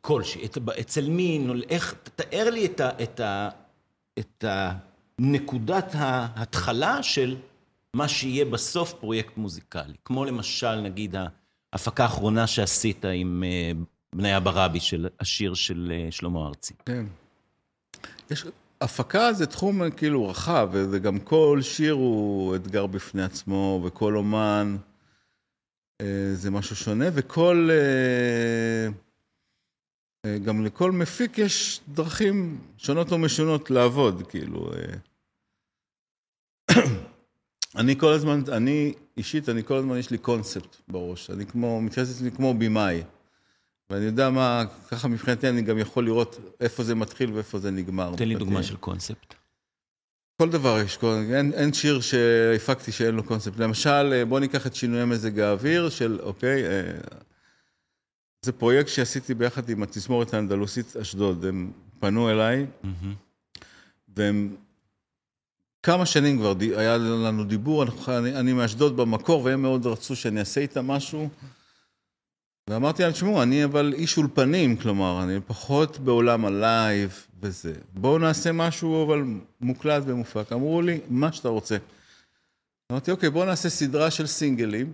כלשהי, אצל מי, איך, תאר לי את, ה, את, ה, את הנקודת ההתחלה של מה שיהיה בסוף פרויקט מוזיקלי. כמו למשל, נגיד, ההפקה האחרונה שעשית עם אה, בני אבא רבי, של השיר של אה, שלמה ארצי. כן. יש, הפקה זה תחום כאילו רחב, וגם כל שיר הוא אתגר בפני עצמו, וכל אומן זה משהו שונה, וכל... אה, גם לכל מפיק יש דרכים שונות ומשונות לעבוד, כאילו. אה. אני כל הזמן, אני אישית, אני כל הזמן, יש לי קונספט בראש. אני כמו, מתייחס לעצמי כמו במאי. ואני יודע מה, ככה מבחינתי אני גם יכול לראות איפה זה מתחיל ואיפה זה נגמר. תן לי דוגמה של קונספט. כל דבר יש, אין, אין שיר שהפקתי שאין לו קונספט. למשל, אה, בוא ניקח את שינויי מזג האוויר של, אוקיי, זה פרויקט שעשיתי ביחד עם התזמורת האנדלוסית אשדוד. הם פנו אליי. והם... כמה שנים כבר היה לנו דיבור, אני, אני מאשדוד במקור, והם מאוד רצו שאני אעשה איתם משהו. ואמרתי להם, תשמעו, אני אבל איש אולפנים, כלומר, אני פחות בעולם ה live וזה. בואו נעשה משהו אבל מוקלט ומופק. אמרו לי, מה שאתה רוצה. אמרתי, אוקיי, בואו נעשה סדרה של סינגלים,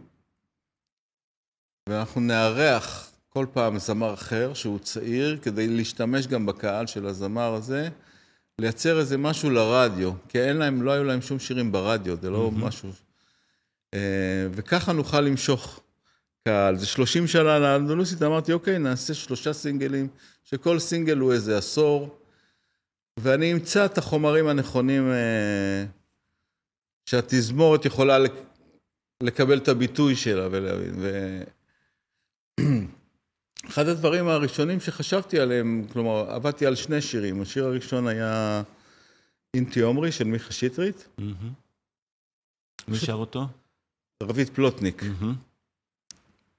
ואנחנו נארח כל פעם זמר אחר שהוא צעיר, כדי להשתמש גם בקהל של הזמר הזה, לייצר איזה משהו לרדיו, כי אין להם, לא היו להם שום שירים ברדיו, זה לא mm-hmm. משהו... אה, וככה נוכל למשוך קהל. זה 30 שנה לאנדלוסית, אמרתי, אוקיי, נעשה שלושה סינגלים, שכל סינגל הוא איזה עשור, ואני אמצא את החומרים הנכונים אה, שהתזמורת יכולה לק- לקבל את הביטוי שלה ולהבין. ו... אחד הדברים הראשונים שחשבתי עליהם, כלומר, עבדתי על שני שירים. השיר הראשון היה אינטי עומרי של מיכה שטרית, מי שר אותו? רבית פלוטניק.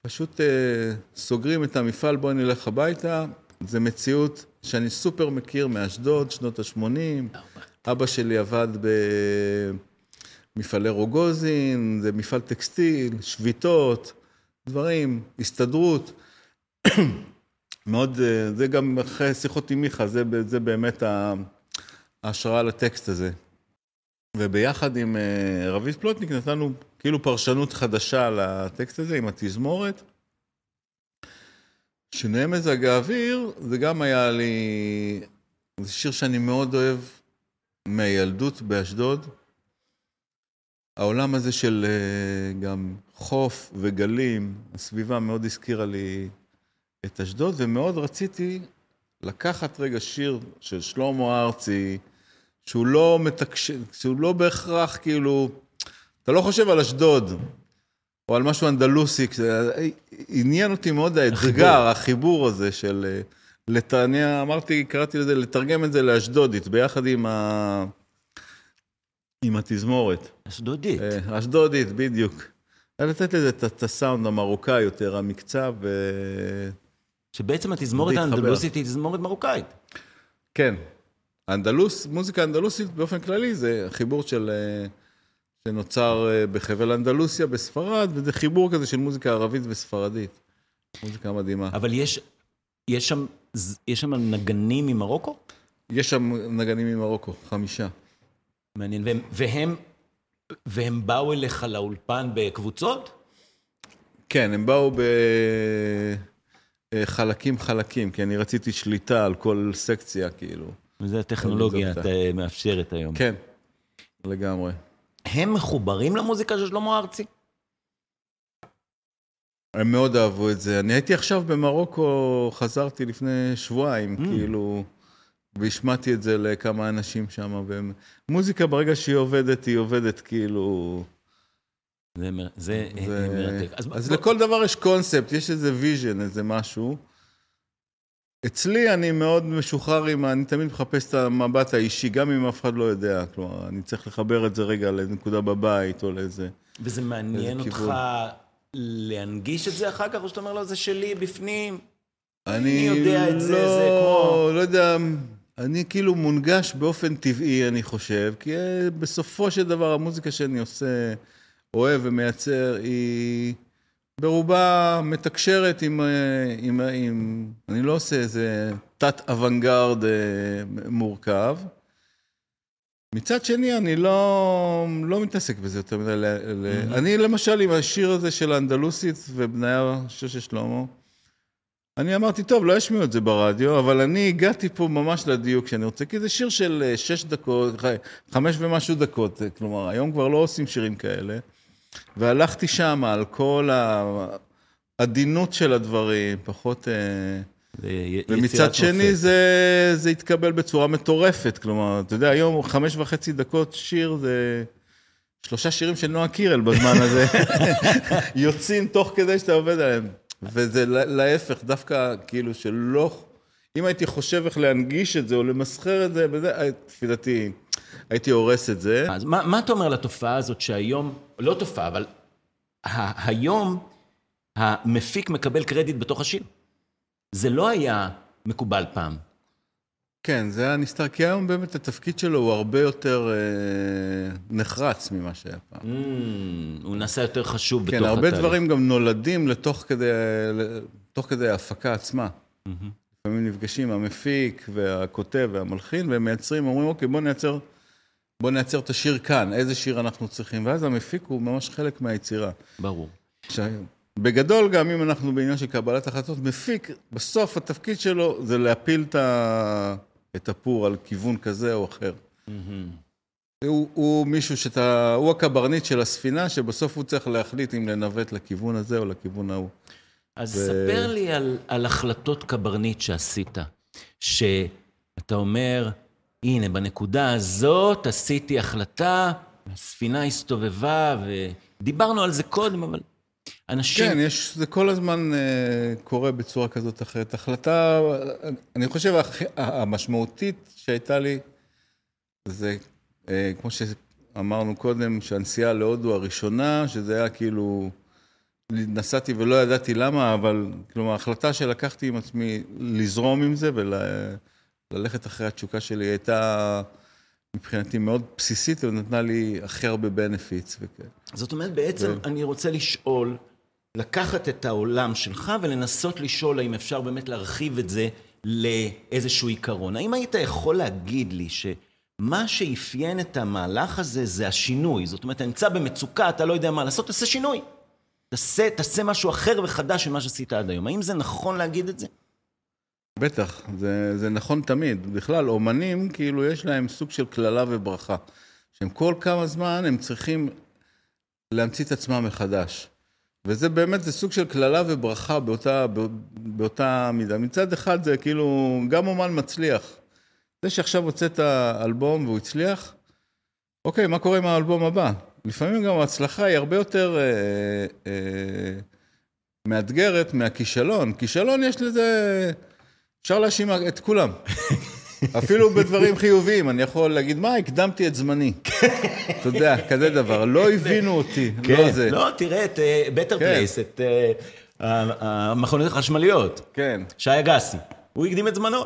פשוט אה, סוגרים את המפעל, בואי נלך הביתה. זו מציאות שאני סופר מכיר מאשדוד, שנות ה-80. אבא שלי עבד במפעלי רוגוזין, זה מפעל טקסטיל, שביתות, דברים, הסתדרות. מאוד, אה, זה גם אחרי שיחות עם מיכה, זה, זה באמת ההשראה לטקסט הזה. וביחד עם אה, רביד פלוטניק נתנו כאילו פרשנות חדשה לטקסט הזה עם התזמורת. שינויי מזג האוויר, זה גם היה לי... זה שיר שאני מאוד אוהב מהילדות באשדוד. העולם הזה של אה, גם חוף וגלים, הסביבה מאוד הזכירה לי את אשדוד, ומאוד רציתי לקחת רגע שיר של שלמה ארצי, שהוא לא מתקשר, שהוא לא בהכרח כאילו, אתה לא חושב על אשדוד, או על משהו אנדלוסי, זה עניין אותי מאוד האתגר, החיבור הזה של... אה, לת... אני אמרתי, קראתי לזה, לתרגם את זה לאשדודית, ביחד עם, ה... עם התזמורת. אשדודית. אה, אשדודית, בדיוק. לתת לזה את- את הסאונד המרוקאי יותר, המקצב. ו... שבעצם התזמורת. האנדלוסית היא תזמורת מרוקאית. כן. אנדלוס, מוזיקה אנדלוסית באופן כללי זה חיבור של... אה, שנוצר אה, בחבל אנדלוסיה בספרד, וזה חיבור כזה של מוזיקה ערבית וספרדית. מוזיקה מדהימה. אבל יש, יש, שם, יש שם נגנים ממרוקו? יש שם נגנים ממרוקו, חמישה. מעניין. והם, והם, והם באו אליך לאולפן בקבוצות? כן, הם באו בחלקים חלקים, כי אני רציתי שליטה על כל סקציה, כאילו. וזה הטכנולוגיה את אה, מאפשרת היום. כן, לגמרי. הם מחוברים למוזיקה של שלמה ארצי? הם מאוד אהבו את זה. אני הייתי עכשיו במרוקו, חזרתי לפני שבועיים, Mm. כאילו, והשמעתי את זה לכמה אנשים שם, והם... מוזיקה, ברגע שהיא עובדת, היא עובדת כאילו... זה, מר- זה, אה, זה... מרתק. אז, אז בוא- לכל דבר יש קונספט, יש איזה vision, איזה משהו. אצלי אני מאוד משוחרר עם, אני תמיד מחפש את המבט האישי, גם אם אף אחד לא יודע. כלומר, אני צריך לחבר את זה רגע לנקודה בבית או לאיזה... וזה מעניין אותך כיוון. להנגיש את זה אחר כך, או שאתה אומר לו, זה שלי בפנים? אני יודע את זה, לא, זה כמו- לא יודע, אני כאילו מונגש באופן טבעי, אני חושב, כי אה, בסופו של דבר המוזיקה שאני עושה, אוהב ומייצר, היא ברובה מתקשרת עם, אה, עם, עם... אני לא עושה איזה תת-אוונגרד אה, מורכב. מצד שני, אני לא, לא מתעסק בזה יותר מדי. ל- אני למשל עם השיר הזה של האנדלוסית ובניה, של שלמה, אני אמרתי, טוב, לא ישמיעו את זה ברדיו, אבל אני הגעתי פה ממש לדיוק שאני רוצה, כי זה שיר של אה, שש דקות, חמש ומשהו דקות, כלומר, היום כבר לא עושים שירים כאלה. והלכתי שם על כל העדינות של הדברים, פחות... אה, ומצד שני. זה, זה התקבל בצורה מטורפת, כלומר, אתה יודע, היום חמש וחצי דקות שיר זה שלושה שירים של נועה קירל בזמן הזה, יוצאים תוך כדי שאתה עובד עליהם. וזה לה- להפך, דווקא כאילו שלא, אם הייתי חושב איך להנגיש את זה או למסחר את זה, אה, לפי דעתי, הייתי הורס את זה. אז מה, מה אתה אומר לתופעה הזאת שהיום, לא תופעה, אבל ה- היום המפיק מקבל קרדיט בתוך השיר? זה לא היה מקובל פעם. כן, זה היה נסתר, כי היום באמת התפקיד שלו הוא הרבה יותר אה, נחרץ ממה שהיה פעם. Mm, הוא נעשה יותר חשוב בתוך כן, התהליך. הרבה דברים גם נולדים לתוך כדי, תוך כדי ההפקה עצמה. לפעמים נפגשים המפיק והכותב והמלחין, והם מייצרים, אומרים, אוקיי, בוא נייצר, בוא נייצר את השיר כאן, איזה שיר אנחנו צריכים, ואז המפיק הוא ממש חלק מהיצירה. ברור. עכשיו, בגדול, גם אם אנחנו בעניין של קבלת החלטות, מפיק, בסוף התפקיד שלו זה להפיל את, ה... את הפור על כיוון כזה או אחר. הוא, הוא מישהו שאתה, הוא הקברניט של הספינה, שבסוף הוא צריך להחליט אם לנווט לכיוון הזה או לכיוון ההוא. אז ו- ספר לי על, על החלטות קברניט שעשית, שאתה אומר, הנה, בנקודה הזאת עשיתי החלטה, הספינה הסתובבה, ודיברנו על זה קודם, אבל אנשים... כן, יש, זה כל הזמן uh, קורה בצורה כזאת אחרת. החלטה, אני חושב, הכי- המשמעותית שהייתה לי, זה, uh, כמו שאמרנו קודם, שהנסיעה להודו הראשונה, שזה היה כאילו, נסעתי ולא ידעתי למה, אבל כלומר, ההחלטה שלקחתי עם עצמי לזרום עם זה וללכת אחרי התשוקה שלי הייתה מבחינתי מאוד בסיסית ונתנה לי הכי הרבה בנפיץ וכאלה. זאת אומרת, בעצם ו- אני רוצה לשאול, לקחת את העולם שלך ולנסות לשאול האם אפשר באמת להרחיב את זה לאיזשהו עיקרון. האם היית יכול להגיד לי שמה שאפיין את המהלך הזה זה השינוי? זאת אומרת, אתה נמצא במצוקה, אתה לא יודע מה לעשות, תעשה שינוי. תעשה, תעשה משהו אחר וחדש ממה שעשית עד היום. האם זה נכון להגיד את זה? בטח, זה, זה נכון תמיד. בכלל, אומנים, כאילו, יש להם סוג של קללה וברכה. שהם כל כמה זמן הם צריכים להמציא את עצמם מחדש. וזה באמת, זה סוג של קללה וברכה באותה, באותה מידה. מצד אחד זה כאילו, גם אומן מצליח. זה שעכשיו הוצאת אלבום והוא הצליח, אוקיי, מה קורה עם האלבום הבא? לפעמים גם ההצלחה היא הרבה יותר אה, אה, מאתגרת מהכישלון. כישלון יש לזה... אפשר להאשים את כולם. אפילו בדברים חיוביים, אני יכול להגיד, מה, הקדמתי את זמני. אתה יודע, כזה דבר, לא הבינו אותי, לא זה. לא, תראה את בטר כן. פלייס, את אה, המכוניות החשמליות. כן, שי אגסי. הוא הקדים את זמנו.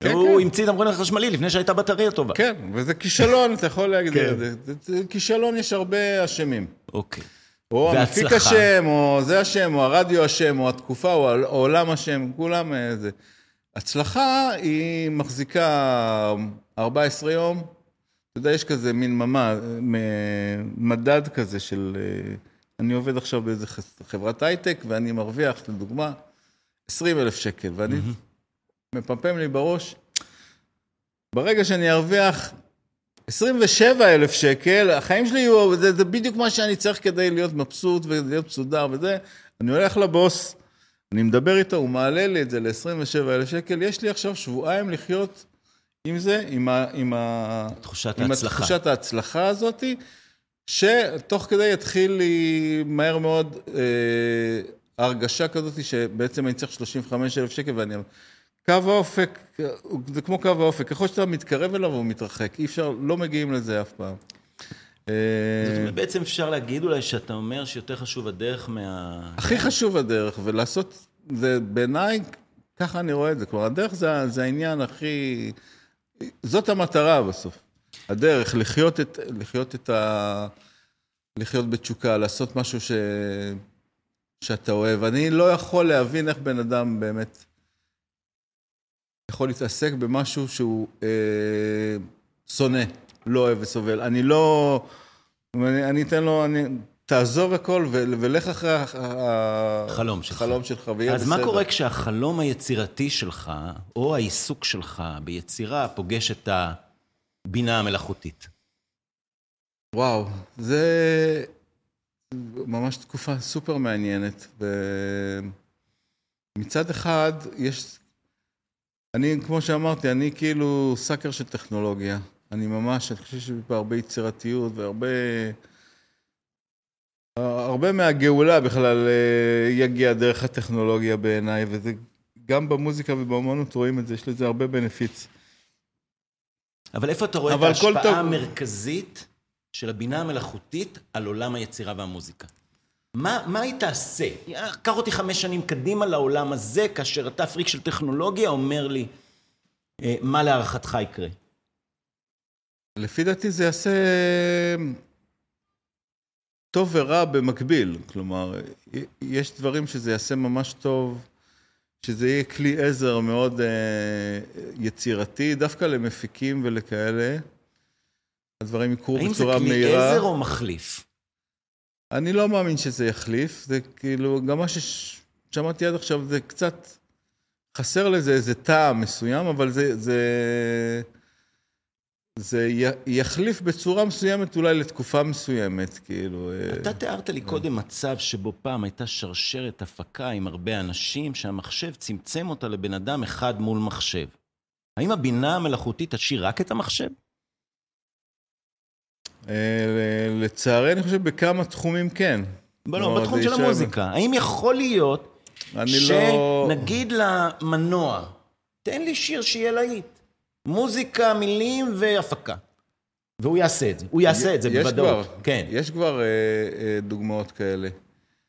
כן, הוא כן. המציא את המכונית החשמלי לפני שהייתה בטריה טובה. כן, וזה כישלון, אתה יכול להגיד, כן. זה- זה- זה- כישלון יש הרבה אשמים. אוקיי. או המפיק. אשם, או זה אשם, או הרדיו אשם, או התקופה, או העולם אשם, כולם אה, זה. הצלחה היא מחזיקה 14 יום. אתה יודע, יש כזה מין ממ"ד, מדד כזה של... אה, אני עובד עכשיו באיזה חברת הייטק, ואני מרוויח, לדוגמה, 20 אלף שקל, ואני מפמפם לי בראש, ברגע שאני ארוויח 27 אלף שקל, החיים שלי יהיו, זה, זה בדיוק מה שאני צריך כדי להיות מבסוט ולהיות מסודר וזה. אני הולך לבוס, אני מדבר איתו, הוא מעלה לי את זה ל-27 אלף שקל, יש לי עכשיו שבועיים לחיות עם זה, עם, ה, עם, ה, תחושת עם ההצלחה. תחושת ההצלחה הזאת, שתוך כדי יתחיל לי מהר מאוד אה, הרגשה כזאת שבעצם אני צריך 35 אלף שקל ואני... קו האופק, זה כמו קו האופק, ככל שאתה מתקרב אליו הוא מתרחק, אי אפשר, לא מגיעים לזה אף פעם. אה, זאת אומרת, בעצם אפשר להגיד אולי שאתה אומר שיותר חשוב הדרך מה... הכי חשוב הדרך, ולעשות, זה בעיניי, ככה אני רואה את זה, כלומר, הדרך זה, זה העניין הכי, זאת המטרה בסוף. הדרך, לחיות את, לחיות את ה... לחיות בתשוקה, לעשות משהו ש... שאתה אוהב. אני לא יכול להבין איך בן אדם באמת יכול להתעסק במשהו שהוא אה, שונא, לא אוהב וסובל. אני לא... אני, אני אתן לו, אני, תעזוב הכל ו, ולך אחרי החלום שלך. החלום שלך, ויהיה אז בסדר. מה קורה כשהחלום היצירתי שלך, או העיסוק שלך ביצירה, פוגש את הבינה המלאכותית? וואו, זה ממש תקופה סופר מעניינת. ומצד אחד, יש... אני, כמו שאמרתי, אני כאילו סאקר של טכנולוגיה. אני ממש, אני חושב שיש פה הרבה יצירתיות והרבה... הרבה מהגאולה בכלל אה, יגיע דרך הטכנולוגיה בעיניי, וזה גם במוזיקה ובאמנות רואים את זה, יש לזה הרבה בנפיץ. אבל איפה אתה רואה את ההשפעה טוב- המרכזית של הבינה המלאכותית על עולם היצירה והמוזיקה? מה, מה היא תעשה? קח אותי חמש שנים קדימה לעולם הזה, כאשר אתה פריק של טכנולוגיה, אומר לי, אה, מה להערכתך יקרה? לפי דעתי זה יעשה טוב ורע במקביל. כלומר, יש דברים שזה יעשה ממש טוב, שזה יהיה כלי עזר מאוד אה, יצירתי, דווקא למפיקים ולכאלה. הדברים יקרו האם זה בצורה כלי מהירה. עזר או מחליף? אני לא מאמין שזה יחליף, זה כאילו, גם מה ששמעתי עד עכשיו זה קצת, חסר לזה איזה טעם מסוים, אבל זה, זה, זה יחליף בצורה מסוימת אולי לתקופה מסוימת, כאילו. אה, אתה תיארת לי קודם מצב שבו פעם הייתה שרשרת הפקה עם הרבה אנשים, שהמחשב צמצם אותה לבן אדם אחד מול מחשב. האם הבינה המלאכותית תשאיר רק את המחשב? אה, לצערי, אני חושב בכמה תחומים כן. לא, בתחום של המוזיקה. האם יכול להיות לא... שנגיד למנוע, תן לי שיר שיהיה להיט. מוזיקה, מילים והפקה. והוא יעשה את זה. הוא יעשה את זה בוודאות. כן. יש כבר אה, אה, דוגמאות כאלה.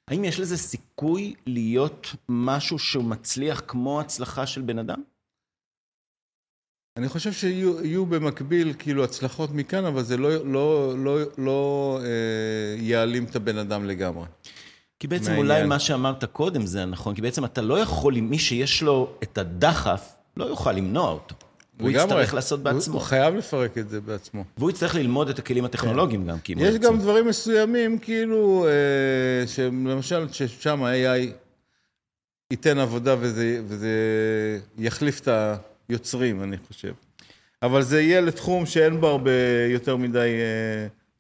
האם יש לזה סיכוי להיות משהו שהוא מצליח כמו הצלחה של בן אדם? אני חושב שיהיו במקביל כאילו הצלחות מכאן, אבל זה לא, לא, לא, לא אה, יעלים את הבן אדם לגמרי. כי בעצם מעניין. אולי מה שאמרת קודם זה נכון, כי בעצם אתה לא יכול, מי שיש לו את הדחף, לא יוכל למנוע אותו. הוא יצטרך לעשות בעצמו. הוא חייב לפרק את זה בעצמו. והוא יצטרך ללמוד את הכלים הטכנולוגיים גם, כי יש גם דברים מסוימים, כאילו, אה, שלמשל, ששם ה-AI ייתן עבודה וזה, וזה יחליף את היוצרים, אני חושב. אבל זה יהיה לתחום שאין בו הרבה יותר מדי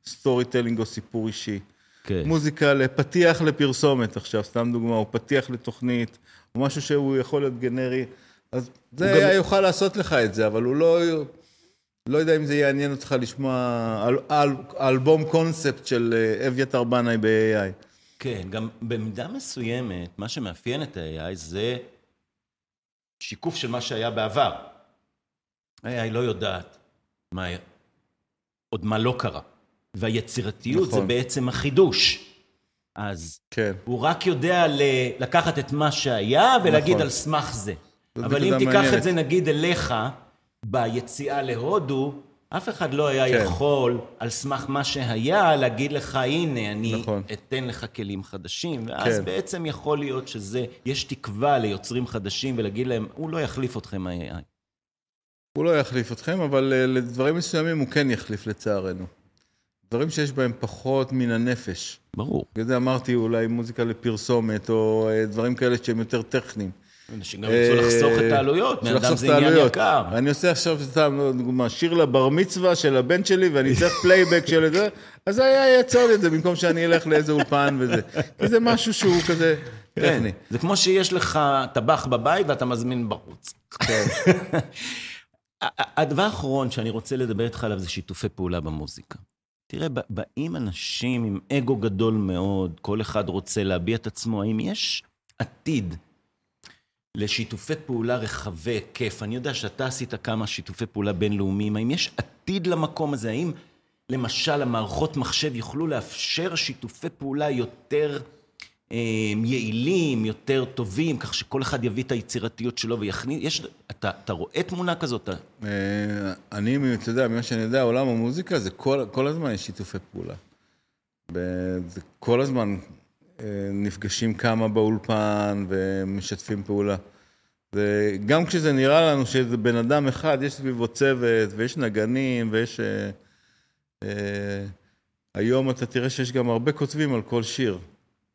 story uh, telling או סיפור אישי. כן. מוזיקה לפתיח לפרסומת עכשיו, סתם דוגמה, או פתיח לתוכנית, או משהו שהוא יכול להיות גנרי. אז זה היה גם... יוכל לעשות לך את זה, אבל הוא לא... לא יודע אם זה יעניין אותך לשמוע אל, אל, אלבום קונספט של אה, אביתר בנאי ב-AI. כן, גם במידה מסוימת, מה שמאפיין את ה-AI זה שיקוף של מה שהיה בעבר. ה-AI לא יודעת מה, עוד מה לא קרה. והיצירתיות נכון. זה בעצם החידוש. אז כן. הוא רק יודע לקחת את מה שהיה ולהגיד נכון. על סמך זה. אבל אם תיקח מעניינת. את זה נגיד אליך, ביציאה להודו, אף אחד לא היה כן. יכול, על סמך מה שהיה, להגיד לך, הנה, אני נכון. אתן לך כלים חדשים. ואז כן. בעצם יכול להיות שזה, יש תקווה ליוצרים חדשים ולהגיד להם, הוא לא יחליף אתכם ה-AI. הוא לא יחליף אתכם, אבל uh, לדברים מסוימים הוא כן יחליף לצערנו. דברים שיש בהם פחות מן הנפש. ברור. בגלל זה אמרתי אולי מוזיקה לפרסומת, או uh, דברים כאלה שהם יותר טכניים. אנשים גם ירצו לחסוך את העלויות, בן אדם זה עניין יקר. אני עושה עכשיו, סתם, דוגמה, שיר לבר מצווה של הבן שלי, ואני צריך פלייבק של זה, אז AI יעזור את זה, במקום שאני אלך לאיזה אולפן וזה. כי זה משהו שהוא כזה כן, טכני. זה כמו שיש לך טבח בבית ואתה מזמין בחוץ. כן. הדבר האחרון שאני רוצה לדבר איתך עליו זה שיתופי פעולה במוזיקה. תראה, באים אנשים עם אגו גדול מאוד, כל אחד רוצה להביע את עצמו, האם יש עתיד לשיתופי פעולה רחבי היקף. אני יודע שאתה עשית כמה שיתופי פעולה בינלאומיים. האם יש עתיד למקום הזה? האם למשל המערכות מחשב יוכלו לאפשר שיתופי פעולה יותר אה, יעילים, יותר טובים, כך שכל אחד יביא את היצירתיות שלו ויכניס... יש... אתה, אתה רואה תמונה כזאת? אה, אני, אתה יודע, ממה שאני יודע, עולם המוזיקה זה כל, כל הזמן יש שיתופי פעולה. כל הזמן נפגשים כמה באולפן ומשתפים פעולה. וגם כשזה נראה לנו שזה בן אדם אחד, יש סביבו צוות, ויש נגנים, ויש... אה, אה, היום אתה תראה שיש גם הרבה כותבים על כל שיר.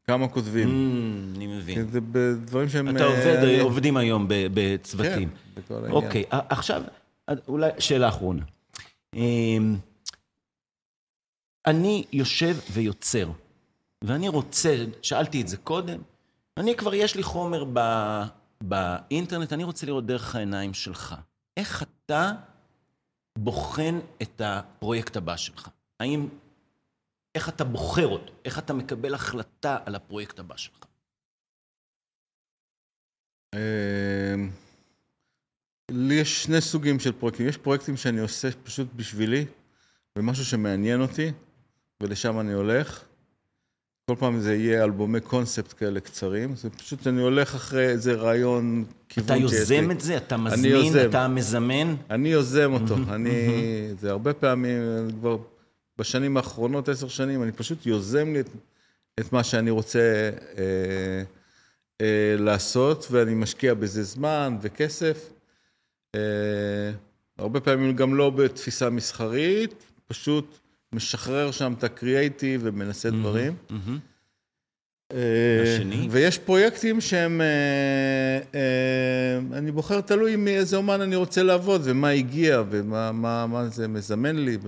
כמה כותבים. Mm, אני מבין. זה בדברים שהם... אתה עובד, אה, עובדים היום בצוותים. כן, בכל העניין. אוקיי, עכשיו, אולי שאלה אחרונה. אמ, אני יושב ויוצר. ואני רוצה, שאלתי את זה קודם, אני כבר, יש לי חומר ב, באינטרנט, אני רוצה לראות דרך העיניים שלך. איך אתה בוחן את הפרויקט הבא שלך? האם, איך אתה בוחר אותו? איך אתה מקבל החלטה על הפרויקט הבא שלך? אמ, לי יש שני סוגים של פרויקטים. יש פרויקטים שאני עושה פשוט בשבילי, ומשהו שמעניין אותי, ולשם אני הולך. כל פעם זה יהיה אלבומי קונספט כאלה קצרים, זה פשוט אני הולך אחרי איזה רעיון, כיוון אתה יוזם את זה? אתה מזמין? אתה מזמן? אני יוזם אותו. אני, זה הרבה פעמים, כבר בשנים האחרונות, עשר שנים, אני פשוט יוזם לי את, את מה שאני רוצה אה, אה, לעשות, ואני משקיע בזה זמן וכסף. אה, הרבה פעמים גם לא בתפיסה מסחרית, פשוט... משחרר שם את הקריאייטיב ומנסה דברים. אה, ויש פרויקטים שהם, אה, אה, אני בוחר, תלוי מאיזה אומן אני רוצה לעבוד ומה הגיע ומה זה מזמן לי.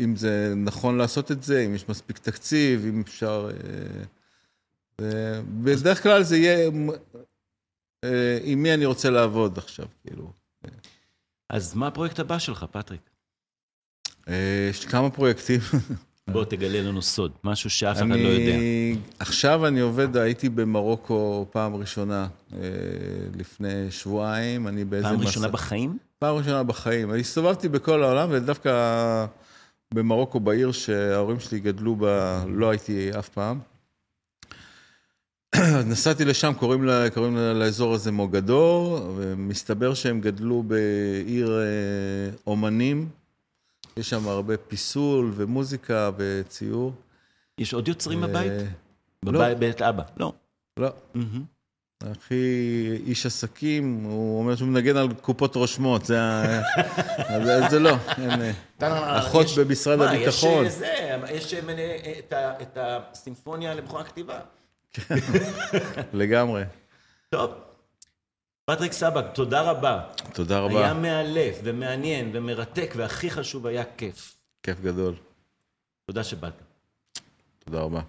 אם זה נכון לעשות את זה, אם יש מספיק תקציב, אם אפשר... בדרך כלל זה יהיה עם מי אני רוצה לעבוד עכשיו, כאילו. אז מה הפרויקט הבא שלך, פטריק? אה, יש כמה פרויקטים. בוא תגלה לנו סוד, משהו שאף אחד לא יודע. עכשיו אני עובד, הייתי במרוקו פעם ראשונה, אה, לפני שבועיים, אני באיזה פעם ראשונה בחיים? פעם ראשונה בחיים. אני הסתובבתי בכל העולם, ודווקא במרוקו, בעיר שההורים שלי גדלו בה, לא הייתי אף פעם. נסעתי לשם, קוראים, לה, קוראים לה, לאזור הזה מוגדור, ומסתבר שהם גדלו בעיר אה, אומנים. יש שם הרבה פיסול ומוזיקה וציור. יש עוד יוצרים בבית? אה, בבית, בית אבא. לא. לא. הכי איש עסקים, הוא אומר שהוא מנגן על קופות רושמות, זה ה... זה לא, אין... אחות יש- במשרד מה, הביטחון. יש אה, זה, יש אה, מנה- את הסימפוניה למכון הכתיבה. לגמרי. טוב. פטריק סבג, תודה רבה. תודה היה רבה, מאלף ומעניין ומרתק, והכי חשוב, היה כיף. כיף גדול. תודה שבאת. תודה רבה.